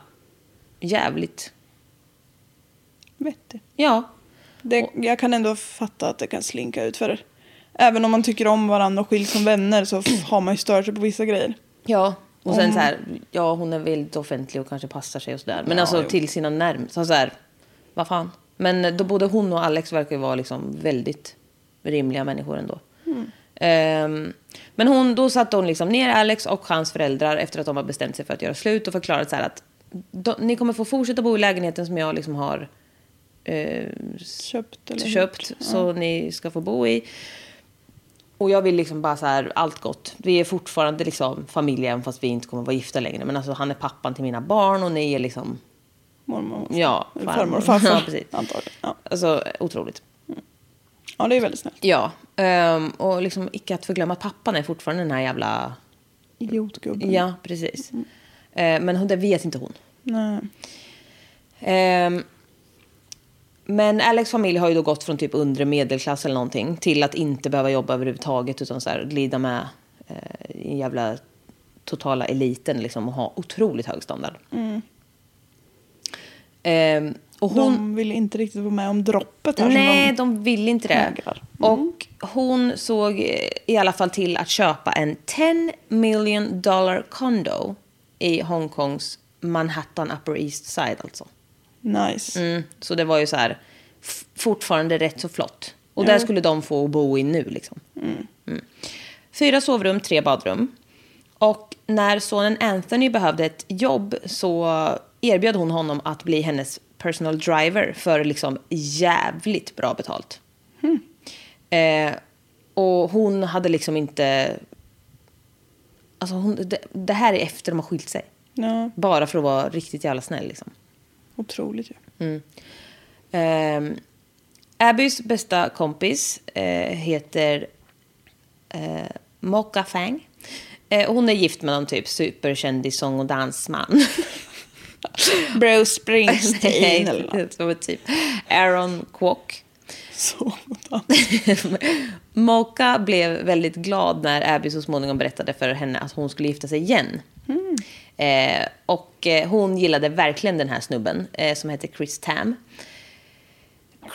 jävligt... Vettig. Ja. Det, jag kan ändå fatta att det kan slinka ut för Även om man tycker om varandra och skiljs som vänner så har man ju stört sig på vissa grejer. Ja. Och sen så här, ja hon är väldigt offentlig och kanske passar sig och sådär. Men Ja, alltså jo. till sina närmsta, så här, vad fan. Men då både hon och Alex verkar ju vara liksom väldigt rimliga människor ändå. Ehm, men hon, då satte hon liksom ner Alex och hans föräldrar efter att de har bestämt sig för att göra slut och förklarat så här att de, ni kommer få fortsätta bo i lägenheten som jag liksom har eh, Köpt köpt så ni ska få bo i. Och jag vill liksom bara så här, allt gott. Vi är fortfarande liksom familj även fast vi inte kommer vara gifta längre. Men alltså han är pappan till mina barn och ni är liksom, Mormor, ja, farmor och farfar. Ja, precis. Antagligen. Ja. Alltså otroligt. ja, det är väldigt snällt. Ja, ehm, och liksom icke att förglömma att pappan är fortfarande den här jävla... Idiotgubben. Ja, precis. Eh, men hon- det vet inte hon. Nej. Ehm, men Alex familj har ju då gått från typ undre medelklass eller någonting till att inte behöva jobba överhuvudtaget utan så här, glida med eh, i jävla totala eliten liksom och ha otroligt hög standard. Ehm, och hon, De vill inte riktigt vara med om droppet här. Nej, som de vill inte det. Mm. Och hon såg eh, i alla fall till att köpa en 10 million dollar condo i Hongkongs Manhattan Upper East Side alltså. Nice. Mm, så det var ju så här fortfarande rätt så flott. Och där skulle de få bo in nu liksom. Mm. Fyra sovrum, tre badrum. Och när sonen Anthony behövde ett jobb så erbjöd hon honom att bli hennes personal driver för liksom jävligt bra betalt. Eh, och hon hade liksom inte... Alltså hon, det, det här är efter de har skilt sig. Ja, Bara för att vara riktigt jävla snäll liksom. Otroligt ju. Um, Abbys bästa kompis eh, heter eh, Mokka Fang. Eh, hon är gift med någon typ superkändis sång och dansman. Bruce Springsteen eller något. Typ Aaron Kwok. Moka blev väldigt glad när Abby så småningom berättade för henne att hon skulle gifta sig igen. Eh, och eh, hon gillade verkligen den här snubben eh, som heter Chris Tam.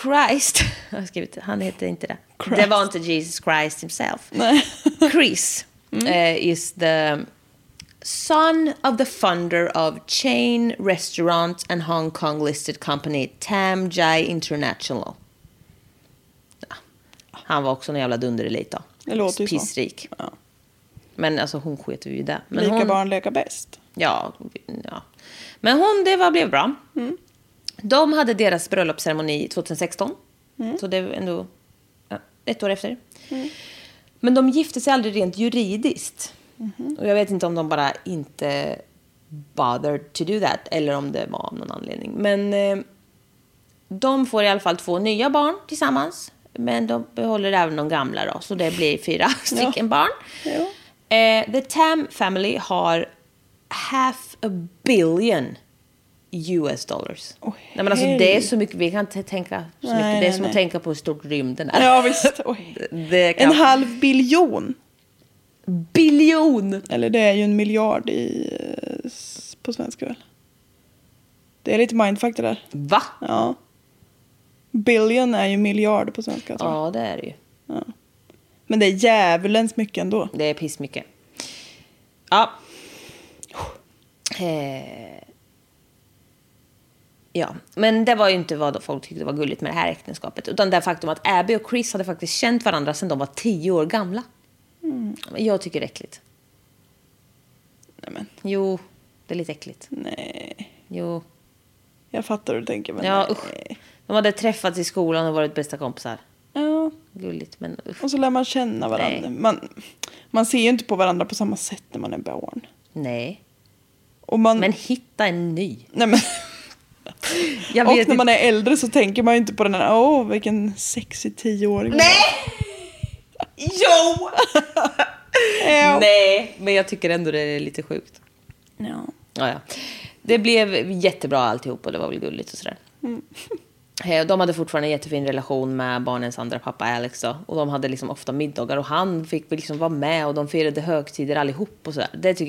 Christ, jag har skrivit, han heter inte det. Det var inte Jesus Christ himself. Chris eh, is the son of the funder of chain restaurant and Hong Kong listed company Tam Jai International. Ja. Han var också en jävla dunderelit då. Det låter. Pissrik. Ja. Men alltså hon sket ju i det. Men Lika hon, barn leka bäst. Ja, ja. Men hon, det var, blev bra. De hade deras bröllopsceremoni 2016. Så det var ändå ja, ett år efter. Men de gifte sig aldrig rent juridiskt. Och jag vet inte om de bara inte bothered to do that. Eller om det var av någon anledning. Men eh, de får i alla fall två nya barn tillsammans. Men de behåller även de gamla då. Så det blir fyra stycken barn. Ja. Eh, the Tam family har half a billion US dollars. Åh, nej, men alltså, det är så mycket, vi kan inte tänka så Nej, mycket. Det är som nej. att tänka på hur stort rymden är. Ja visst. Det kan... En halv biljon. biljon! Eller det är ju en miljard i, eh, på svenska väl? Det är lite mindfuck det där. Va? Ja. Billion är ju miljard på svenska tror jag. Ja, det är det ju. Men det är djävulens mycket ändå. Det är pissmycket. Ja. Eh. Ja, men det var ju inte vad folk tyckte var gulligt med det här äktenskapet. Utan det faktum att Abby och Chris hade faktiskt känt varandra sedan de var tio år gamla. Men Jag tycker det är äckligt. Nej men, Jo, det är lite äckligt. nej. Jo. Jag fattar hur du tänker men Ja, nej. usch. De hade träffats i skolan och varit bästa kompisar. Ja, Gulligt, men usch. och så lär man känna varandra. Nej. Man, man ser ju inte på varandra på samma sätt när man är barn. Nej. Man, Men hitta en ny. nej, men, Jag och när inte- man är äldre så tänker man ju inte på den här, åh vilken sexig tioåring. Nej! Jo! Nej, men jag tycker ändå det är lite sjukt. Ja. Ja, ja. Det blev jättebra alltihop och det var väl gulligt och sådär. Eh, De hade fortfarande en jättefin relation med barnens andra pappa Alex då. Och de hade liksom ofta middagar och han fick liksom vara med och de firade högtider allihop och sådär. Det tycker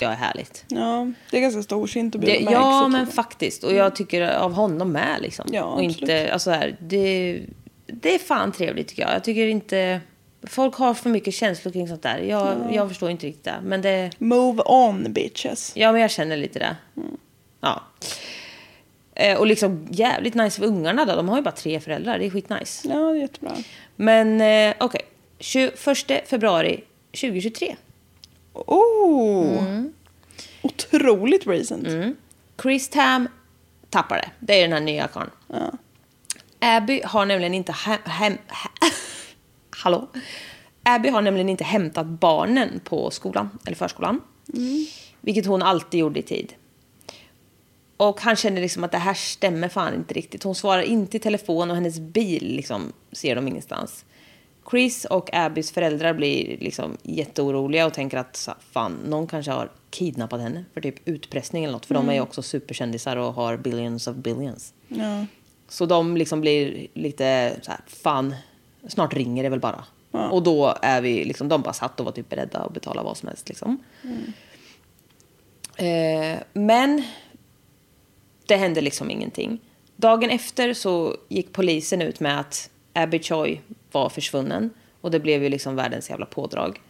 Jag är härligt. Ja, det är ganska storsint att Det, bjuda med ja, exet, men faktiskt. Och jag tycker av honom med. Liksom. Ja, och inte, absolut. alltså här, det, det är fan trevligt tycker jag. Jag tycker inte... Folk har för mycket känslor kring sånt där. Jag, jag förstår inte riktigt det. Men det... Move on bitches. Ja, men jag känner lite det. Ja. Eh, och liksom jävligt nice för ungarna då. De har ju bara tre föräldrar. Det är skitnice. Ja, det är jättebra. Men eh, okej. 21 februari 2023. Oh! Mm. Otroligt recent. Chris Tam tappar det. Det är den här nya karln. Abby har nämligen inte hem... hem he- Hallå? Abby har nämligen inte hämtat barnen på skolan, eller förskolan. Vilket hon alltid gjorde i tid. Och han känner liksom att det här stämmer fan inte riktigt. Hon svarar inte i telefon och hennes bil liksom ser de ingenstans. Chris och Abbys föräldrar blir liksom jätteoroliga och tänker att så- fan, någon kanske har kidnappat henne för typ utpressning eller något. För de är ju också superkändisar och har billions of billions. Ja. Så de liksom blir lite så här, fan, snart ringer det väl bara. Och då är vi liksom, de bara satt och var typ beredda att betala vad som helst liksom. Eh, men det hände liksom ingenting. Dagen efter så gick polisen ut med att Abby Choi var försvunnen. Och det blev ju liksom världens jävla pådrag.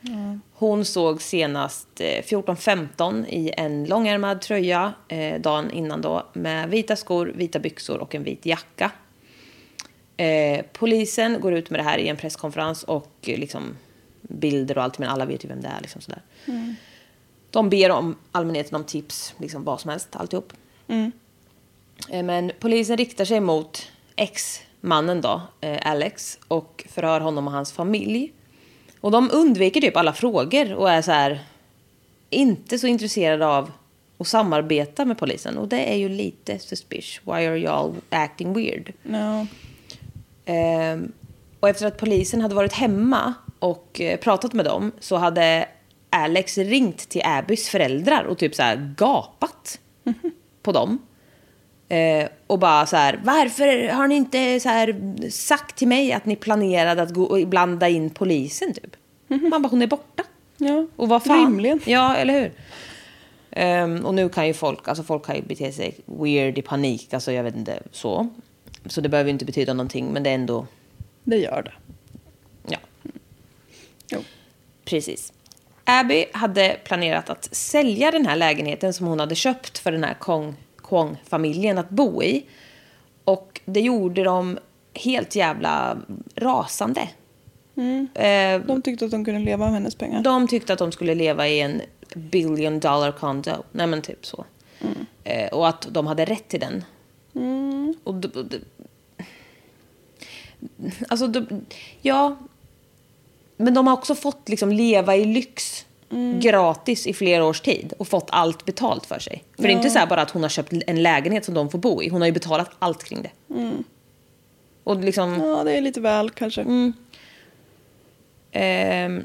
Hon såg senast eh, 14.15 i en långärmad tröja eh, dagen innan då. Med vita skor, vita byxor och en vit jacka. Eh, polisen går ut med det här i en presskonferens och eh, liksom bilder och allt. Men alla vet ju vem det är. Liksom sådär. De ber om allmänheten om tips, liksom vad som helst, alltihop. Eh, Men polisen riktar sig mot ex-mannen då, eh, Alex, och förhör honom och hans familj. Och de undviker typ alla frågor och är så här inte så intresserade av att samarbeta med polisen. Och det är ju lite suspicious. Why are y'all acting weird? Ja. Ehm, och efter att polisen hade varit hemma och eh, pratat med dem så hade Alex ringt till Abbys föräldrar och typ så här gapat på dem. Eh, och bara så här, varför har ni inte så här sagt till mig att ni planerade att gå och blanda in polisen typ? Man bara, hon är borta. ja. Och vad fan? Rimligen. Ja, eller hur? Ehm, och nu kan ju folk, alltså folk kan ju bete sig weird i panik, alltså jag vet inte så. Så det behöver ju inte betyda någonting, men det är ändå, Det gör det. ja, Jo. precis. Abby hade planerat att sälja den här lägenheten som hon hade köpt för den här Kong, Kong-familjen att bo i. Och det gjorde de helt jävla rasande. Eh, De tyckte att de kunde leva av hennes pengar. De tyckte att de skulle leva i en billion dollar condo. Nej men typ så. Eh, och att de hade rätt till den. Och d- d- alltså, ja. Men de har också fått liksom leva i lyx gratis i flera års tid och fått allt betalt för sig. För det är inte så här bara att hon har köpt en lägenhet som de får bo i. Hon har ju betalat allt kring det. Och liksom... Ja, det är lite väl kanske. Mm. Ehm,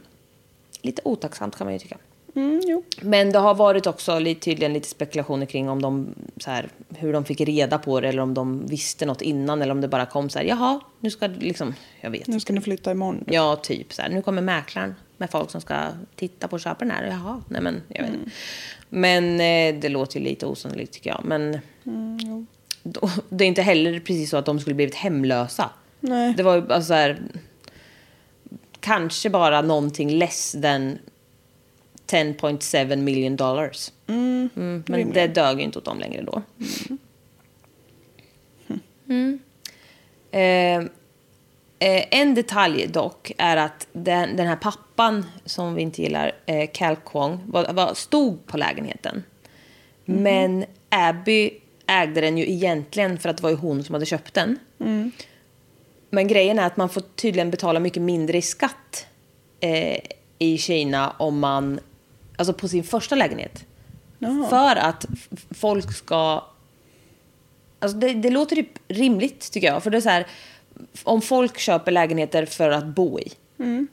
lite otacksamt kan man ju tycka. Mm. Men det har varit också lite, tydligen lite spekulationer kring om de, så här, hur de fick reda på det eller om de visste något innan eller om det bara kom så här, jaha, nu ska liksom, jag vet Nu ska ni flytta imorgon. Ja, typ så här, nu kommer mäklaren med folk som ska titta på den här. Jaha, nej men jag vet inte. Men eh, det låter ju lite osannolikt tycker jag. Men då, det är inte heller precis så att de skulle blivit hemlösa. Nej. Det var ju alltså så här, kanske bara någonting less than 10.7 million dollars. Mm, men rimligt. det dög ju inte åt dem längre då. Mm. Eh, eh, en detalj dock är att den, den här pappan som vi inte gillar, eh, Cal Kwong, var, var, stod på lägenheten. Men Abby ägde den ju egentligen för att det var ju hon som hade köpt den. Men grejen är att man får tydligen betala mycket mindre i skatt eh, i Kina om man, alltså på sin första lägenhet. För att folk ska, alltså det, det låter typ rimligt tycker jag. För det är så här, om folk köper lägenheter för att bo i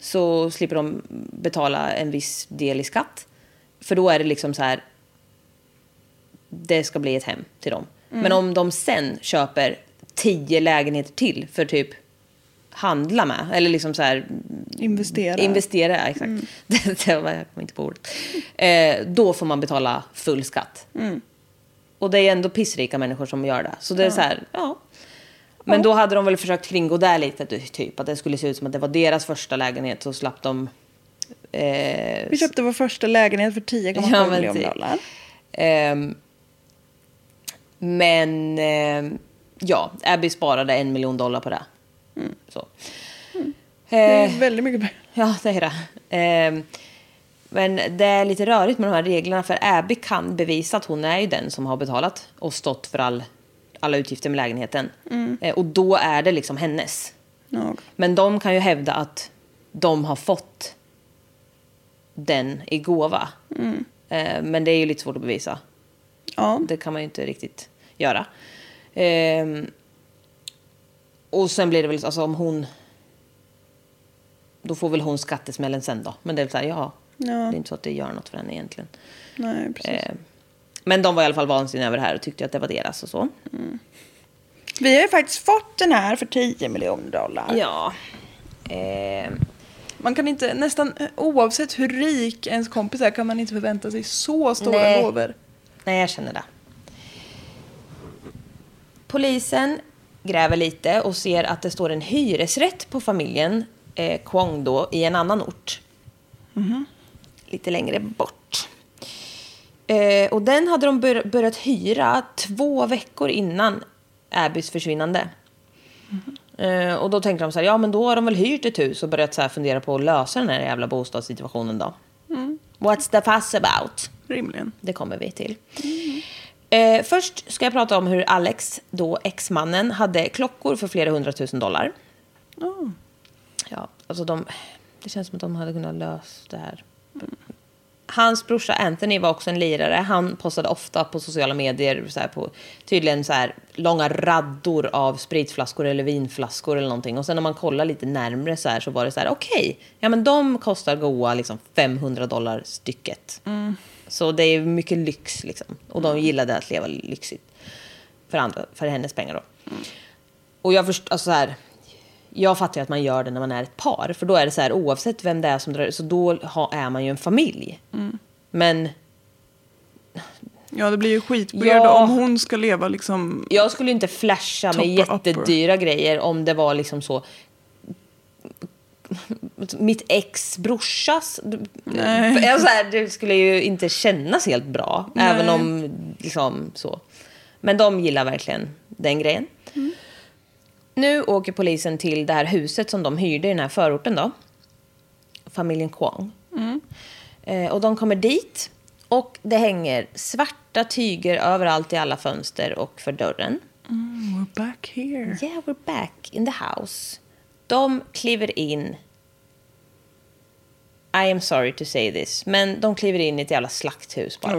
så slipper de betala en viss del i skatt. För då är det liksom så här, det ska bli ett hem till dem. Men om de sen köper tio lägenheter till för typ handla med, eller liksom så här Investera. investera, exakt. Det, det jag kom inte på ordet. Eh, då får man betala full skatt. Och det är ändå pissrika människor som gör det. Så det är så här, ja. Men då hade de väl försökt kringgå där lite, typ att det skulle se ut som att det var deras första lägenhet så slapp de... Eh, Vi köpte vår första lägenhet för 10,7 Ja, miljoner typ. dollar. Ehm, men ehm, ja, Abby sparade en miljon dollar på det. Så. Det är Eh, väldigt mycket pengar. ja, det är det. Ehm, men det är lite rörigt med de här reglerna för Abby kan bevisa att hon är ju den som har betalat och stått för all, alla utgifter med lägenheten. Eh, och då är det liksom hennes. Ja. Men de kan ju hävda att de har fått den i gåva. Eh, men det är ju lite svårt att bevisa. Ja. Det kan man ju inte riktigt göra. Ehm, och sen blir det väl, alltså om hon... Då får väl hon skattesmällen sen då. Men det är så här, ja, Ja. det är inte så att det gör något för henne egentligen. Nej, precis. Men de var i alla fall vansinniga över det här och tyckte att det var deras och så. Vi har ju faktiskt fått den här för 10 miljoner dollar. Ja. Ehm, Man kan inte, nästan eh, oavsett hur rik ens kompis är kan man inte förvänta sig så stora Nej. gåvor. Nej, jag känner det. Polisen gräver lite och ser att det står en hyresrätt på familjen eh, Kwong då, i en annan ort. Lite längre bort. Eh, och den hade de bör- börjat hyra två veckor innan Abbys försvinnande. Eh, och då tänkte de så här, ja men då har de väl hyrt ett hus och börjat så här fundera på att lösa den här jävla bostadssituationen då. What's the fuss about? Rimligen. Det kommer vi till. Eh, först ska jag prata om hur Alex, då exmannen, hade klockor för flera hundratusen dollar. Ja, alltså de, det känns som att de hade kunnat lösa det här. Hans brorsa Anthony var också en lirare. Han postade ofta på sociala medier så här på tydligen så här långa raddor av spritflaskor eller vinflaskor eller någonting. Och sen när man kollar lite närmre så här så var det så här okej, ja men de kostar goa liksom 500 dollar stycket. Så det är mycket lyx liksom. Och de gillade att leva lyxigt. För, andra, för hennes pengar då. Och jag förstår, alltså så här, jag fattar ju att man gör det när man är ett par. För då är det så här, oavsett vem det är som drar så då ha, är man ju en familj. Men Ja, det blir ju skitweird Ja. om hon ska leva liksom... jag skulle ju inte flasha med Topper upper. jättedyra grejer om det var liksom så... Mitt ex brorsas... Nej. Alltså, här, det skulle ju inte kännas helt bra. Även om liksom så. Men de gillar verkligen den grejen. Nu åker polisen till det här huset som de hyrde i den här förorten då. Familjen Kwong. Eh, och de kommer dit. Och det hänger svarta tyger överallt i alla fönster och för dörren. We're back here. Yeah, we're back in the house. De kliver in. I am sorry to say this, men de kliver in i ett jävla slakthus bara.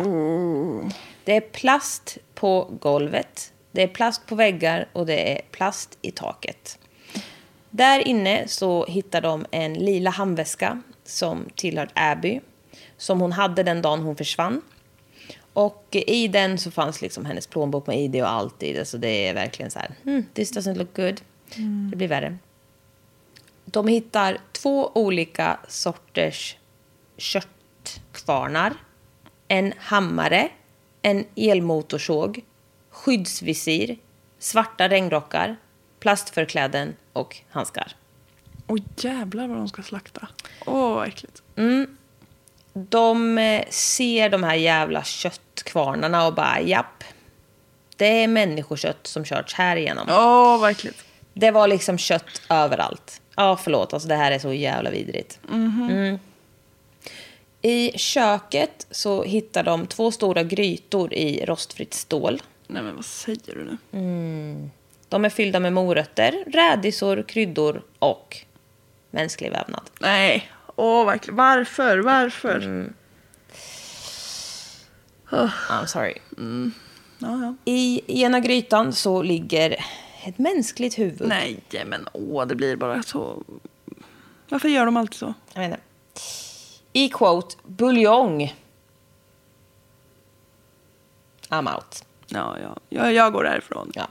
Det är plast på golvet, det är plast på väggar och det är plast i taket. Där inne så hittar de en lila handväska som tillhör Abby. Som hon hade den dagen hon försvann. Och i den så fanns liksom hennes plånbok med ID och allt i det. Så det är verkligen så här, hmm, this doesn't look good. Det blir värre. De hittar två olika sorters köttkvarnar. En hammare, en elmotorsåg, skyddsvisir, svarta regnrockar, plastförkläden och handskar. Åh jävlar vad de ska slakta. Åh vad äckligt. De eh, ser de här jävla köttkvarnarna och bara japp. Det är människokött som körts här igenom. Ja, verkligen. Det var liksom kött överallt. Ja, förlåt. Alltså, det här är så jävla vidrigt. Mm. I köket så hittar de två stora grytor i rostfritt stål. Nej men vad säger du nu? De är fyllda med morötter, rädisor, kryddor och mänsklig vävnad. Nej, åh verkligen. Varför? Varför? I'm sorry. Ja, ja. I ena grytan så ligger ett mänskligt huvud. Nej, men åh, det blir bara så... Varför gör de alltid så? Jag inte. I quote, buljong. I'm out. Ja, ja. Jag, jag går därifrån. Ja.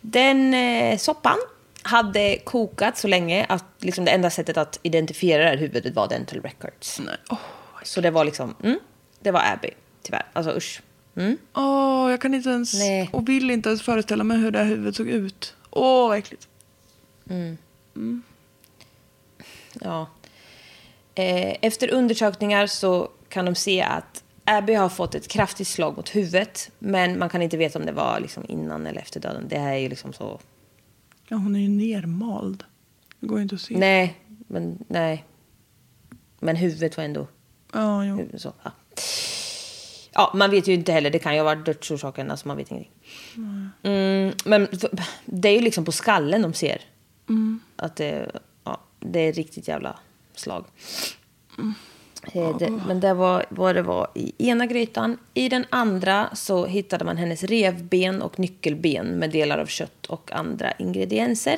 Den eh, soppan hade kokat så länge att liksom det enda sättet att identifiera det här huvudet var dental records. Nej. Åh, Så det var liksom, mm, det var Abby, tyvärr. Alltså usch. Mm. åh, jag kan inte ens... Nej. Och vill inte ens föreställa mig hur det här huvudet såg ut. Åh, vad äckligt. Ja. Eh, efter undersökningar så kan de se att Abby har fått ett kraftigt slag mot huvudet. Men man kan inte veta om det var liksom innan eller efter döden. Det här är ju liksom så... Ja, hon är ju nermald. Det går ju inte att se. Nej, men nej. Men huvudet var ändå... Ja, jo. huvud- Så, ja. ja, man vet ju inte heller. Det kan ju ha varit dödsorsaken. Alltså man vet ingenting. Mm, men det är ju liksom på skallen de ser. Att det, ja, det är riktigt jävla slag. Eh, Det, men det var vad det var i ena grytan. I den andra så hittade man hennes revben och nyckelben med delar av kött och andra ingredienser.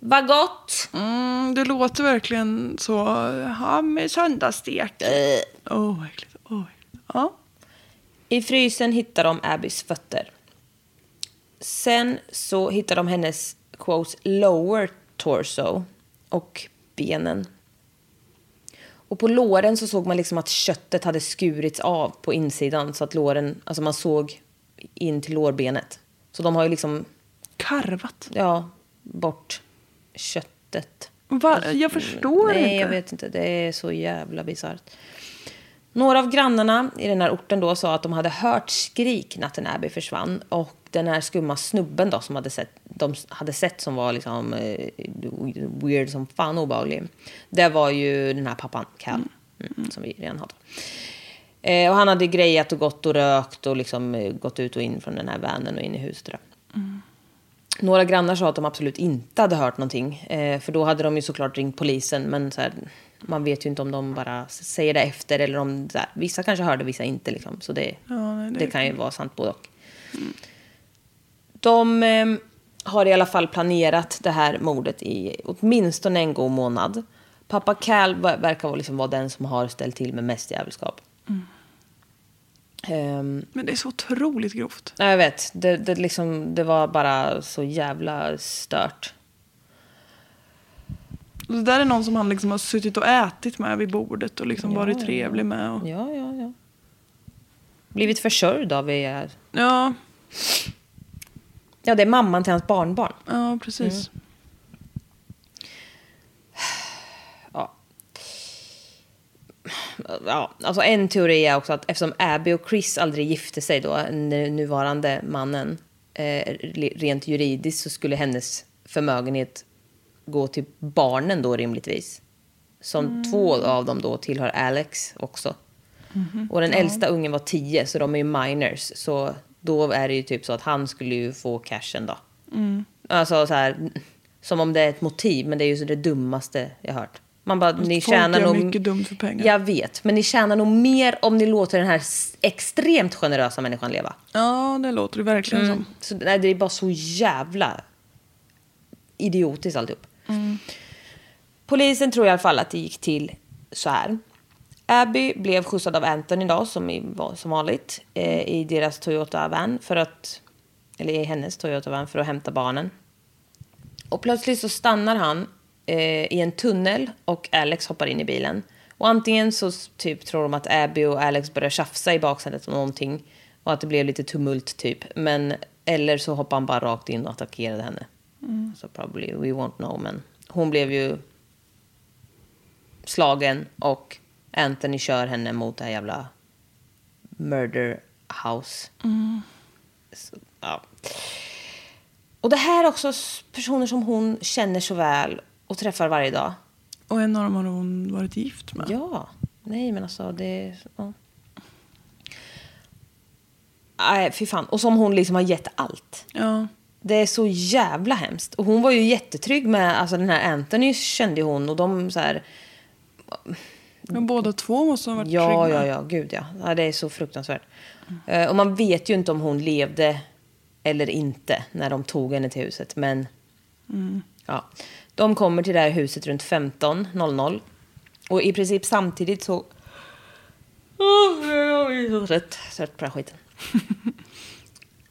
Vad gott! Mm, det låter verkligen så... Ja, med söndagsstek. Åh, äckligt. Åh, vad äckligt. Ja. I frysen hittar de Abbys fötter. Sen så hittar de hennes quote, lower torso och benen. Och på låren så såg man liksom att köttet hade skurits av på insidan så att låren, alltså man såg in till lårbenet. Så de har ju liksom, Karvat. ja, bort köttet. Va? Jag förstår Nej, inte. jag vet inte. Det är så jävla bisarrt. Några av grannarna i den här orten då sa att de hade hört skrik natten Abby försvann. Och den här skumma snubben då som hade sett, de hade sett som var liksom eh, weird som fan obehaglig. Det var ju den här pappan, Cal, mm, som vi redan hade. Eh, och han hade grejat och gått och rökt och liksom eh, gått ut och in från den här vanen och in i huset. Där. Några grannar sa att de absolut inte hade hört någonting. Eh, för då hade de ju såklart ringt polisen. Men så här, man vet ju inte om de bara säger det efter. Eller om här, vissa kanske hörde, vissa inte. Liksom. Så det, Ja, det, det kan ju vara sant både och. De eh, har i alla fall planerat det här mordet i åtminstone en god månad. Pappa Cal ver- verkar vara liksom vara den som har ställt till med mest jävelskap. Ehm, Men det är så otroligt grovt. Ja, jag vet. Det, det, liksom, det var bara så jävla stört. Det där är någon som han liksom har suttit och ätit med vid bordet och liksom varit trevlig med. Och... Ja, ja, ja. Blivit försörjd av er. Ja, Ja, det är mamman till hans barnbarn. ja, precis. Ja. Ja, alltså en teori är också att eftersom Abby och Chris aldrig gifte sig då, den nuvarande mannen, eh, rent juridiskt så skulle hennes förmögenhet gå till barnen då rimligtvis. Som två av dem då tillhör Alex också. Och den äldsta ungen var tio, så de är ju minors. Så då är det ju typ så att han skulle ju få cashen då. Alltså så här, som om det är ett motiv, men det är ju så det dummaste jag hört. Man bara, ni tjänar nog... mycket dumt för pengar. Jag vet, men ni tjänar nog mer om ni låter den här extremt generösa människan leva. Ja, det låter det verkligen som. Så, nej, det är bara så jävla idiotiskt alltihop. Polisen tror i alla fall att det gick till så här. Abby blev skjutsad av Anthony då, som, i, som vanligt, eh, i deras Toyota-van för att... Eller i hennes Toyota-van för att hämta barnen. Och plötsligt så stannar han eh, i en tunnel och Alex hoppar in i bilen. Och antingen så typ tror de att Abby och Alex börjar tjafsa i baksätet om någonting. Och att det blev lite tumult typ. Men, eller så hoppar han bara rakt in och attackerade henne. Så probably, we won't know. Men hon blev ju slagen och Anthony kör henne mot det här jävla murder house. Så, ja. Och det här är också personer som hon känner så väl och träffar varje dag. Och en av dem har hon varit gift med. Ja, nej men alltså det... Ja. Nej, fy fan. Och som hon liksom har gett allt. Ja. Det är så jävla hemskt. Och hon var ju jättetrygg med, alltså den här Anthony kände hon och de så här... Men båda två måste ha varit Ja, trygga. ja, ja, gud ja. ja. Det är så fruktansvärt. Eh, och man vet ju inte om hon levde eller inte när de tog henne till huset. Men ja, de kommer till det här huset runt 15.00. Och i princip samtidigt så... Oh, jag är så trött. Trött på den här skiten.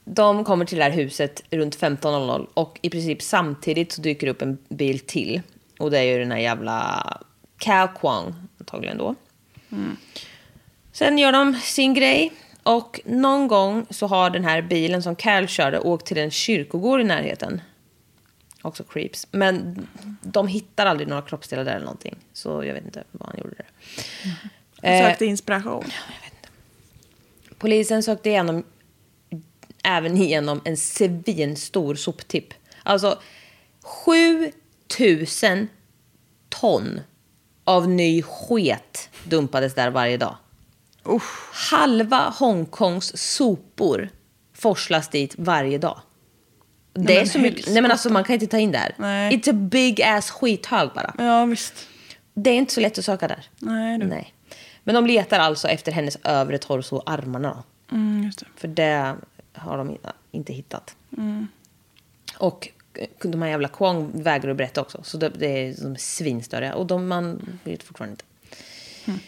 De kommer till det här huset runt 15.00 och i princip samtidigt så dyker upp en bil till. Och det är ju den här jävla Cao Kwang antagligen då. Sen gör de sin grej och någon gång så har den här bilen som Cal körde åkt till en kyrkogård i närheten. Också creeps. Men de hittar aldrig några kroppsdelar där eller någonting. Så jag vet inte vad han gjorde där. Jag Eh, sökte inspiration. Polisen sökte igenom, även igenom en svinstor soptipp. Alltså 7000 ton av ny sket dumpades där varje dag. Halva Hongkongs sopor forslas dit varje dag. Det Nej, är så mycket. Nej men alltså man kan inte ta in där. Nej. It's a big ass skithög bara. Ja, visst. Det är inte så lätt att söka där. Nej, du. Nej. Men de letar alltså efter hennes övre torso och armarna. Mm, det. För det har de inte hittat. Mm. Och de här jävla Kwong vägrar att berätta också. Så det, det är, de är svinstöriga. Och de, man vet fortfarande inte. Mm.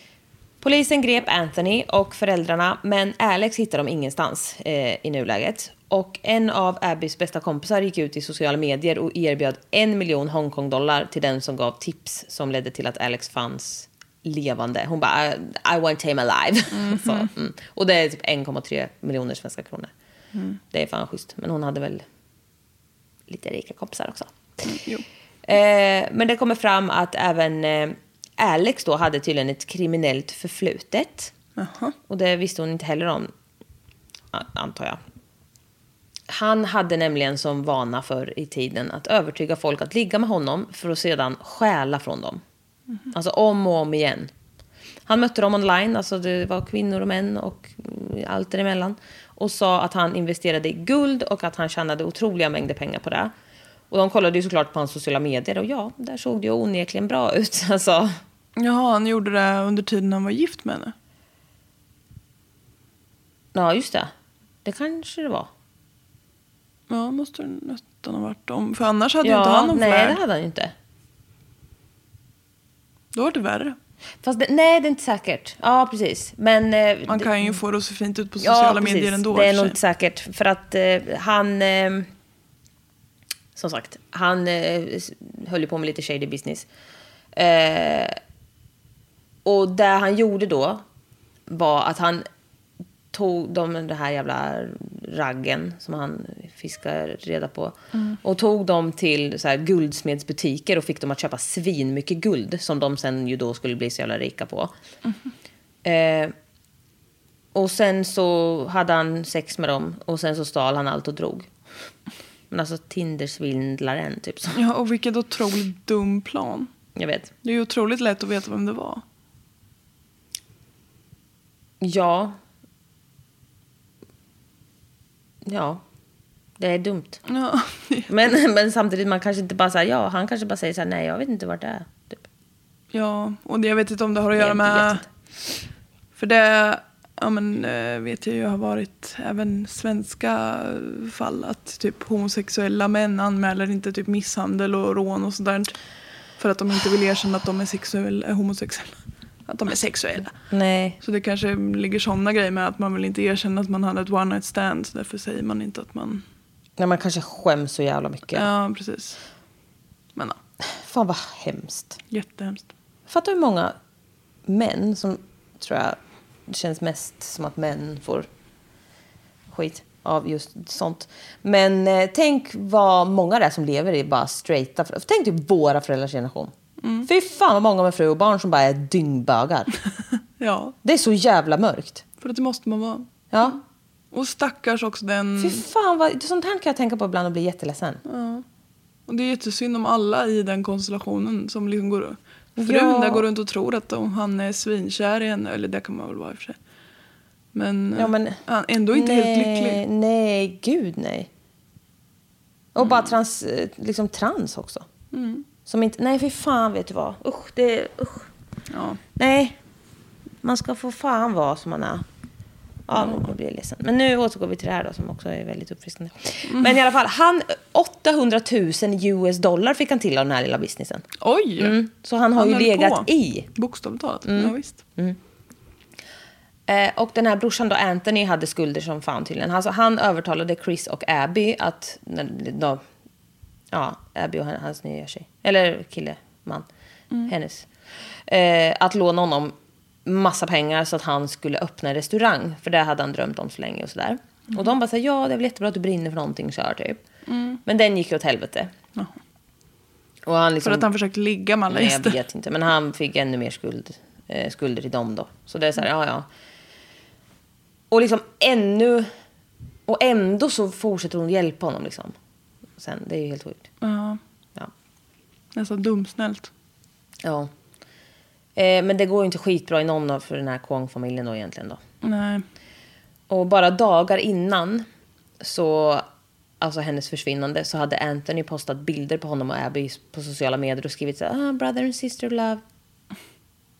Polisen grep Anthony och föräldrarna, men Alex hittar de ingenstans eh, i nuläget. Och en av Abbys bästa kompisar gick ut i sociala medier och erbjöd en miljon Hongkong-dollar till den som gav tips som ledde till att Alex fanns levande. Hon bara, I, I want him alive. Så, mm. Och det är typ 1,3 miljoner svenska kronor. Det är fan schysst. Men hon hade väl lite rika kompisar också. Jo. Eh, men det kommer fram att även eh, Alex då hade tydligen ett kriminellt förflutet. Jaha. Och det visste hon inte heller om, antar jag. Han hade nämligen som vana för i tiden att övertyga folk att ligga med honom för att sedan stjäla från dem. Alltså om och om igen. Han mötte dem online, alltså det var kvinnor och män och mm, allt däremellan. Och sa att han investerade i guld och att han tjänade otroliga mängder pengar på det. Och de kollade ju såklart på hans sociala medier och ja, där såg det ju onekligen bra ut. Alltså, Jaha, han gjorde det under tiden han var gift med henne. ja, just det. Det kanske det var. Ja, måste det nästan ha varit om. För annars hade ju ja, inte han någon nej, flärd. det hade han ju inte. Då var det värre. Fast det, nej, det är inte säkert. Ja, precis. Men... eh, Man kan ju få det att se fint ut på sociala medier ändå. Det är nog inte säkert. För att eh, han... Eh, som sagt, han eh, höll ju på med lite shady business. Eh, och det han gjorde då var att han tog de, den här jävla raggen som han fiskar reda på och tog dem till så här guldsmedsbutiker och fick dem att köpa svin mycket guld som de sen ju då skulle bli så jävla rika på. Eh, och sen så hade han sex med dem och sen så stal han allt och drog. Men alltså Tindersvindlaren typ. Så. Ja, och vilket otroligt dum plan. Jag vet. Det är ju otroligt lätt att veta vem det var. Ja. Ja. Det är dumt. Ja, Men, men samtidigt, man kanske inte bara säger ja, han kanske bara säger så här, nej jag vet inte vart det är. Typ. ja och det, jag vet inte om det har att göra med... För det ja, men, eh, vet jag ju har varit även svenska eh, fall att typ homosexuella män anmäler inte typ misshandel och rån och sådär. För att de inte vill erkänna att de är sexuella, är homosexuella. Att de är sexuella. Nej. Så det kanske ligger sådana grejer med att man vill inte erkänna att man hade ett one night stand. Så därför säger man inte att man... nej, man kanske skäms så jävla mycket. Ja, precis. Men ja, Fan vad hemskt. jättehemskt. Fattar hur många män som tror jag det känns mest som att män får skit av just sånt. Men eh, tänk vad många det är som lever i bara straighta. Tänk typ våra föräldrars generation. Mm. Fy fan vad många med fru och barn som bara är dyngbögar. Ja, Det är så jävla mörkt. för att det måste man vara. Ja. Och stackars också den... Fy fan, vad, sånt här kan jag tänka på ibland och bli jätteledsen. Och det är jättesynd om alla i den konstellationen som liksom går... Frun Ja. där går runt och tror att om han är svinkär i henne, eller det kan man väl vara i och för sig. Men, Ja, men- han är ändå inte nej, helt lycklig. Nej, gud nej. Och bara trans, eh, liksom trans också. Mm. Som inte, nej fy fan vet du vad. Usch, det, usch. Ja. Nej, man ska få fan vara som man är. Ja, nu blir jag ledsen. Men nu återgår vi till det här då, som också är väldigt uppfriskande. Mm. Men i alla fall, han, 800 000 US dollar fick han till av den här lilla businessen. Oj! Mm. Så han har Han ju legat på. i. Mm. Bokstavligt talat. Ja, visst. Eh, och den här brorsan då, Anthony, hade skulder som fan tydligen. Alltså, han övertalade Chris och Abby att... Då, ja, Abby och han- hans nya tjej. Eller kille, man. Hennes. Eh, att låna honom massa pengar så att han skulle öppna en restaurang. För det hade han drömt om så länge och sådär. Och de bara så här, ja det är väl jättebra att du brinner för någonting, kör typ. Men den gick ju åt helvete. Och han liksom, För att han försökte ligga med alla Nej, jag vet inte. Men han fick ännu mer skuld, eh, skulder till dem då. Så det är så här, ja ja. Och liksom ännu... Och ändå så fortsätter hon hjälpa honom liksom. Sen, det är ju helt sjukt. Ja, Ja. Nästan dumsnällt. ja. Eh, men det går ju inte skitbra i någon av för den här Kwong-familjen då egentligen då. Nej. Och bara dagar innan så, alltså hennes försvinnande, så hade Anthony postat bilder på honom och Abby på sociala medier och skrivit så här, ah, brother and sister love.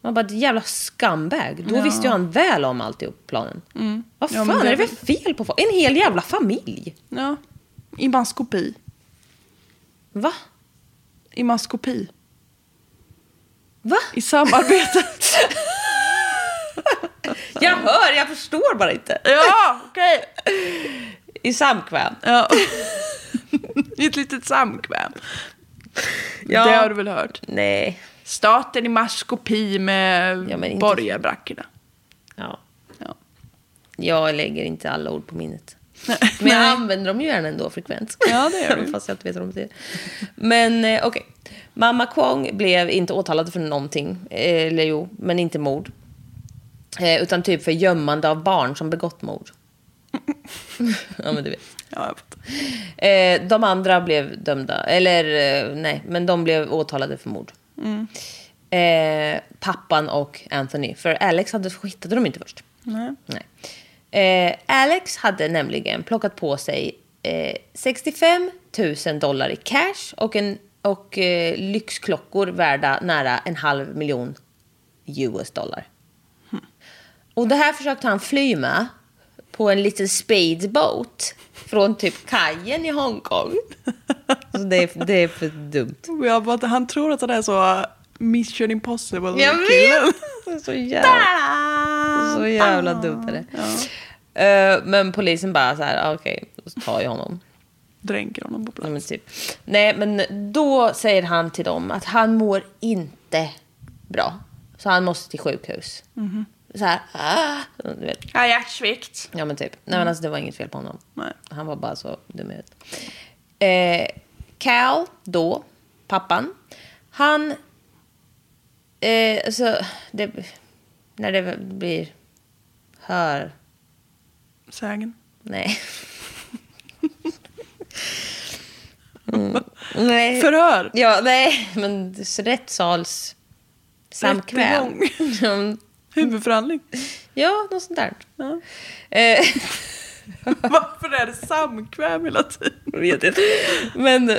Man bara, jävla scumbag. Då visste ju han väl om alltihop, planen. Vad Mm. Ja, fan men det är det för fel på folk? En hel jävla familj. Ja. I maskopi. Va? I maskopi. Va? I samarbete. Jag hör, jag förstår bara inte. ja, okej. I samkväm. Ja. I ett litet samkväm. Ja. Det har du väl hört? Nej. Staten i maskopi med Ja, inte- borgarbrackorna. Ja. Ja. Jag lägger inte alla ord på minnet. Men jag använder dem ju gärna ändå frekvent. Ja, det gör du. Fast jag inte vet vad de säger. Men eh, okej. Mamma Kwong blev inte åtalad för någonting. Eh, Eller jo, men inte mord. Eh, utan typ för gömmande av barn som begått mord. ja, men du vet. Ja, jag fattar. Eh, de andra blev dömda. Eller eh, nej, men de blev åtalade för mord. Eh, pappan och Anthony. För Alex hade, hittade de inte först. Nej. Nej. Eh, Alex hade nämligen plockat på sig eh, 65 000 dollar i cash och, en, och eh, lyxklockor värda nära en halv miljon US dollar. Och det här försökte han fly med på en liten speedboat från typ kajen i Hongkong. Så det, är, det är för dumt. Jag bara, han tror att han är så uh, Mission Impossible Jag vet! Så jävla, så jävla dumt är det. Eh, men polisen bara så här, ah, okej, så tar jag honom. Dränker honom på Ja, plats. men, typ. Nej, men då säger han till dem att han mår inte bra. Så han måste till sjukhus. Så här, ah, du vet. Ja, hjärtsvikt. Ja men typ. Nej men alltså det var inget fel på honom. Nej. Han var bara så dum i huvudet. Eh, Cal, då, pappan, han... Eh, så det, när det blir hör... Sägen. Nej. Mm, nej. Förhör. Ja, nej, men rättssals... Samkväm. Huvudförhandling. ja, något sånt där. Ja. Eh, Varför är det samkväm hela tiden? vet inte. Men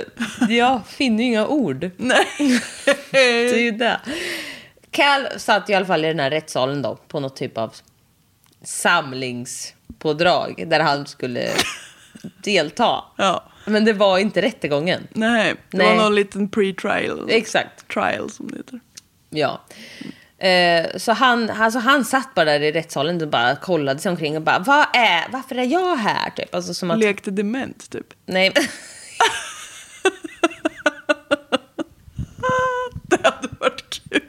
jag finner ju inga ord. Nej. Det är ju det. Cal satt i alla fall i den här rättssalen då på något typ av samlingspådrag där han skulle delta. Ja. Men det var inte rättegången. Nej, det Nej. var någon liten pre-trial. Exakt. Trial som det heter. Ja. Eh, så han, alltså han satt bara där i rättssalen och bara kollade sig omkring och bara, Vad är, varför är jag här? Typ. Alltså som att, Lekte dement typ. nej, Det hade varit kul.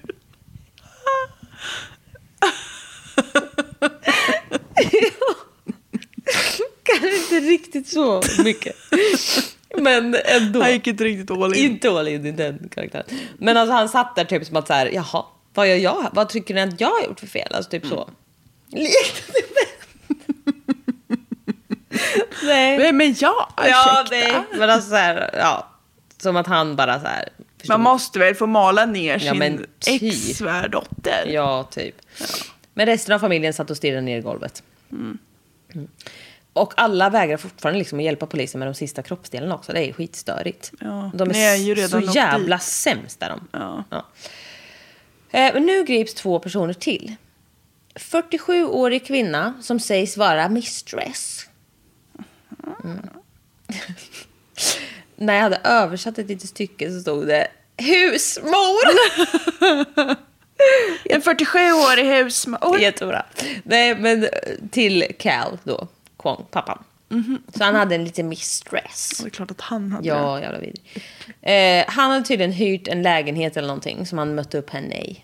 kanske inte riktigt så mycket. Men ändå. Han gick inte riktigt all in. Inte all in i den karaktären. Men alltså han satt där typ som att så här, jaha, vad gör jag? Vad tycker ni att jag har gjort för fel? Alltså typ så. Lekte Nej. Nej men ja, Ja, ursäkta. nej. Men alltså så här, ja. Som att han bara så här. Man måste väl få mala ner Ja, sin typ. ex-svärdotter. Ja, typ. Men resten av familjen satt och stirrade ner i golvet. Mm. Och alla vägrar fortfarande liksom att hjälpa polisen med de sista kroppsdelarna också. Det är skitstörigt. Ja, de är, är så jävla dit. sämst är de. Ja. Ja. Eh, nu grips två personer till. 47-årig kvinna som sägs vara mistress. Mm. När jag hade översatt ett litet stycke så stod det husmor. En 47-årig husmor. Jättebra. Nej, men eh, till Cal då, Kwong, pappan. Så han hade en liten mistress. Det är klart att han hade det. Ja, jävla vidrig. Eh, han hade tydligen hyrt en lägenhet eller någonting som han mötte upp henne i.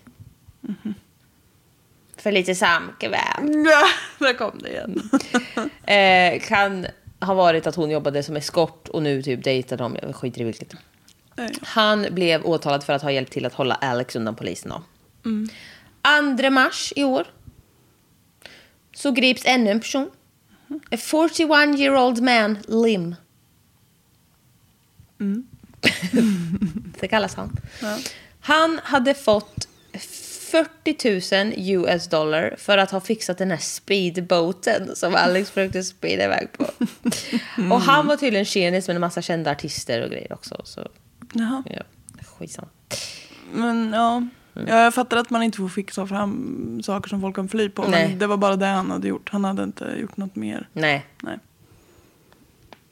För lite samkväm. Ja, där kom det igen. Eh, kan ha varit att hon jobbade som eskort och nu typ dejtade de. Jag skiter i vilket. Nej. Han blev åtalad för att ha hjälpt till att hålla Alex undan polisen. Då. 2 mars i år så grips ännu en person. A 41 year old man, Lim. Det kallas han. Han hade fått 40 000 US dollar för att ha fixat den här speedboaten som Alex försökte speeda iväg på. Och han var tydligen tjenis med en massa kända artister och grejer också. Så Jaha. ja, skitsamma. Men ja. Mm. ja, jag fattar att man inte får fixa fram saker som folk kan fly på. Nej. Men det var bara det han hade gjort. Han hade inte gjort något mer. Nej, Nej.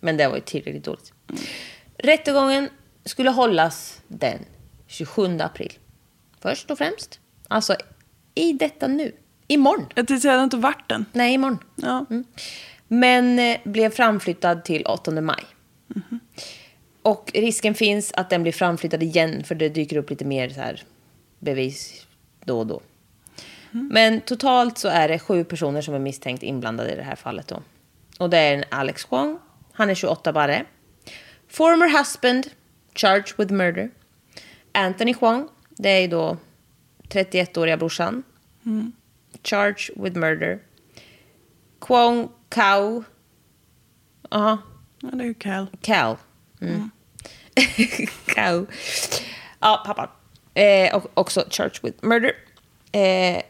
men det var ju tillräckligt dåligt. Rättegången skulle hållas den 27 april. Först och främst. Alltså i detta nu. Imorgon. Jag tänkte säga, hade inte varit den. Nej, imorgon. Ja. Men eh, blev framflyttad till 8 maj. Och risken finns att den blir framflyttad igen för det dyker upp lite mer så här bevis då och då. Men totalt så är det sju personer som är misstänkt inblandade i det här fallet. Då. Och det är en Alex Kwong, han är 28 bara. Former husband, charged with murder. Anthony Kwong, det är då 31-åriga brorsan. Charged with murder. Kwong Kao. Aha, ja, det är ju Cal. Cal. Mm. Kao. Ja, pappan. Eh, och också charged with murder. Eh,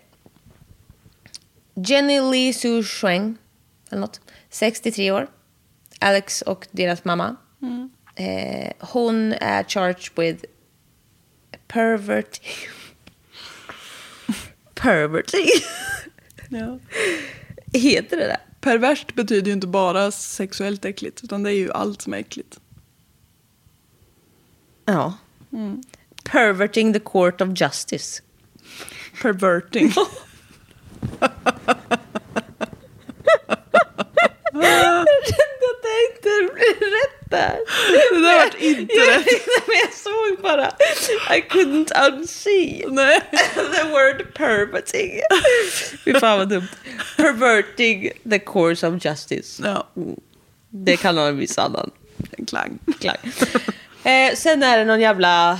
Jenny Lee Su Shuang, eller något, 63 år. Alex och deras mamma. Eh, hon är charged with perverting. perverting. Ja. Heter det det? Perverst betyder ju inte bara sexuellt äckligt. Utan det är ju allt som är äckligt. Ja. Perverting the court of justice. Perverting. att det inte blev rätt där. Det där vart inte jag, rätt. Men jag såg bara, I couldn't unsee Nej. the word perverting. Fy fan vad dumt. Perverting the course of justice. Ja, Det kan ha en viss annan en klang. klang. Eh, sen är det någon jävla,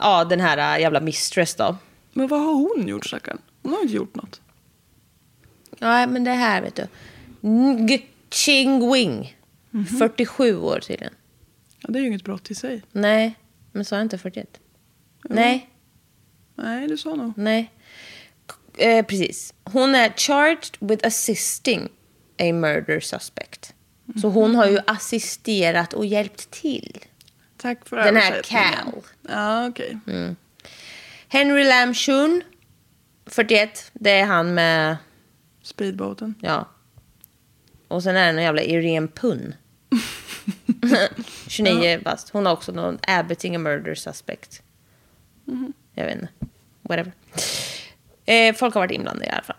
ja den här jävla mistress då. Men vad har hon gjort stackarn? Hon har inte gjort något. Ja men det här vet du. Ng Ching Wing. 47 år tydligen. Ja, det är ju inget brott i sig. Nej, men sa jag inte 41? Nej. Nej, du sa nog. Nej. Eh, precis. Hon är charged with assisting a murder suspect. Så hon har ju assisterat och hjälpt till. Tack för Den här. Cal. Ja, okej. Henry Lam Shun, 41. Det är han med, Speedboaten. ja. Och sen är det någon jävla Irene Pun. 29 bast. Hon har också någon abetting a murder suspect. Jag vet inte. Whatever. Eh, folk har varit inblandade i alla fall.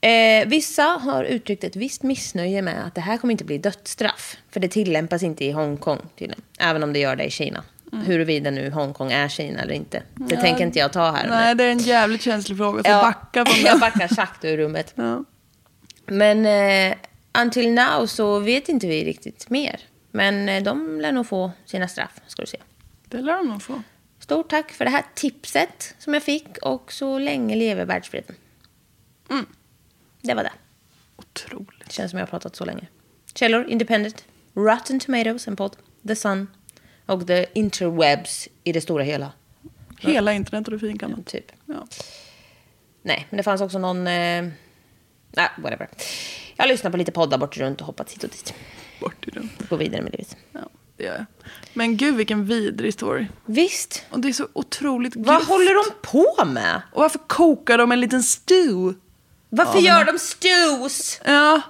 Eh, vissa har uttryckt ett visst missnöje med att det här kommer inte bli dödsstraff. För det tillämpas inte i Hongkong tydligen. Även om det gör det i Kina. Huruvida nu Hongkong är Kina eller inte. Det tänker inte jag ta här. Nej, det är en jävligt känslig fråga. Så Ja, backa från jag den. backar sakta ur rummet. Ja. Men eh, until now så vet inte vi riktigt mer. Men eh, de lär nog få sina straff, ska du se. Det lär de nog få. Stort tack för det här tipset som jag fick och så länge lever världsfreden. Mm. Det var det. Otroligt. Det känns som jag har pratat så länge. Källor, Independent, Rotten Tomatoes, en podd, The Sun och The Interwebs i det stora hela. Hela internet och det finkammat. Typ. Ja. Nej, men det fanns också någon... Eh... Nej, whatever. Jag har lyssnat på lite poddar bort runt och hoppat hit och dit. Bort den. Gå vidare med livet. Ja, det gör jag. Men gud vilken vidrig story. Visst. Och det är så otroligt Vad grovt. håller de på med? Och varför kokar de en liten stew? Varför Ja, men- gör de stews? Ja.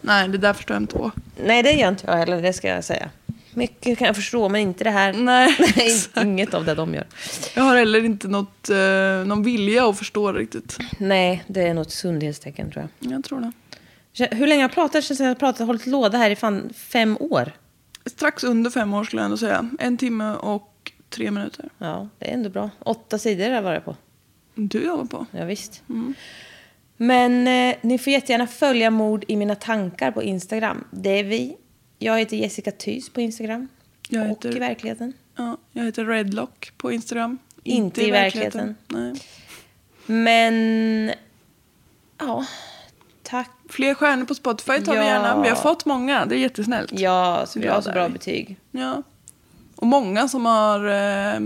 Nej, det där förstår jag inte på. Nej, det gör inte jag heller, det ska jag säga. Mycket kan jag förstå, men inte det här. Nej, Nej, exakt. inget av det de gör. Jag har heller inte något, eh, någon vilja att förstå det riktigt. Nej, det är något sundhetstecken tror jag. Jag tror det. Hur länge har jag pratat? Det känns som jag har pratat, hållit låda här i fan fem år. Strax under fem år skulle jag ändå säga. En timme och tre minuter. Ja, det är ändå bra. Åtta sidor har jag varit på. Du jobbar på. Ja, visst. Men eh, ni får jättegärna följa Mord i mina tankar på Instagram. Det är vi. Jag heter Jessica Thys på Instagram. Jag och heter- i verkligheten. Ja, jag heter Redlock på Instagram. Inte i Nej. Men... Ja, tack. Fler stjärnor på Spotify tar vi Ja. gärna. Vi har fått många. Det är jättesnällt. Ja, så vi har så bra vi. betyg. Ja. Och många som har eh,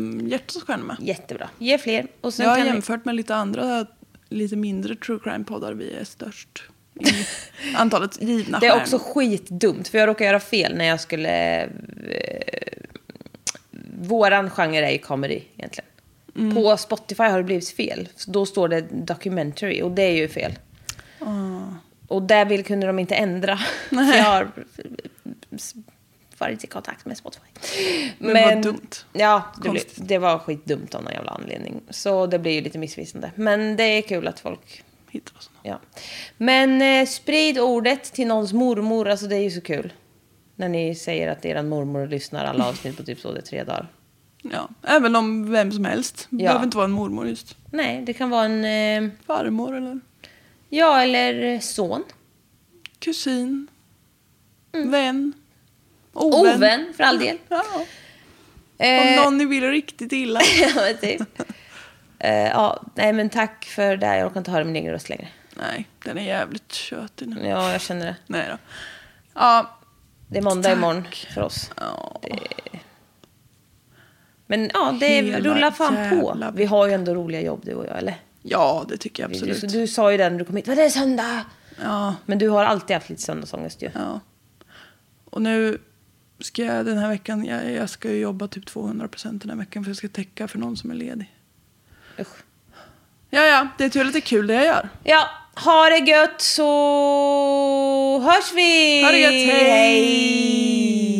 oss stjärnor med. Jättebra. Ge fler. Och sen Jag har jämfört med lite andra lite mindre true crime-poddar. Vi är störst i antalet givna Det är också skitdumt, för jag råkade göra fel när jag skulle... Eh, våran genre är ju comedy egentligen. Mm. På Spotify har det blivit fel. Så Då står det documentary och det är ju fel. Ah. Och där vill, kunde de inte ändra. För jag har varit i kontakt med Spotify. Men vad dumt. Ja, det, blev, det var skitdumt av någon jävla anledning. Så det blir ju lite missvisande. Men det är kul att folk Hittar oss. Ja. Men eh, sprid ordet till någons mormor. Alltså det är ju så kul. När ni säger att er mormor lyssnar alla avsnitt på typ så det är tre dagar. Ja, även om vem som helst. Det Ja. behöver inte vara en mormor just. Nej, det kan vara en... Eh, Farmor eller ja, eller son. kusin. Mm. Vän. Ovän, för all del. Ja. Om Eh, någon ni vill riktigt illa. ja, men typ. Eh, ja, nej men tack för det. här. Jag orkar inte höra min egen röst längre. Nej, den är jävligt tjötig nu. Ja, jag känner det. Nej då. Ja, Det är måndag Tack. imorgon för oss. ja. Men ja, det Hela rullar fan på. Vi har ju ändå roliga jobb du och jag, eller? ja, det tycker jag Du, absolut. du sa ju det när du kom hit. Vad det är söndag! Ja, Men du har alltid haft lite söndagsångest ju. ja. Och nu ska jag den här veckan, jag, jag ska jobba typ 200 procent den här veckan för jag ska täcka för någon som är ledig. Usch. Ja, ja, det är tur att det är kul det jag gör. Ja, ha det gött så hörs vi! Ha det gött, hej! Hej.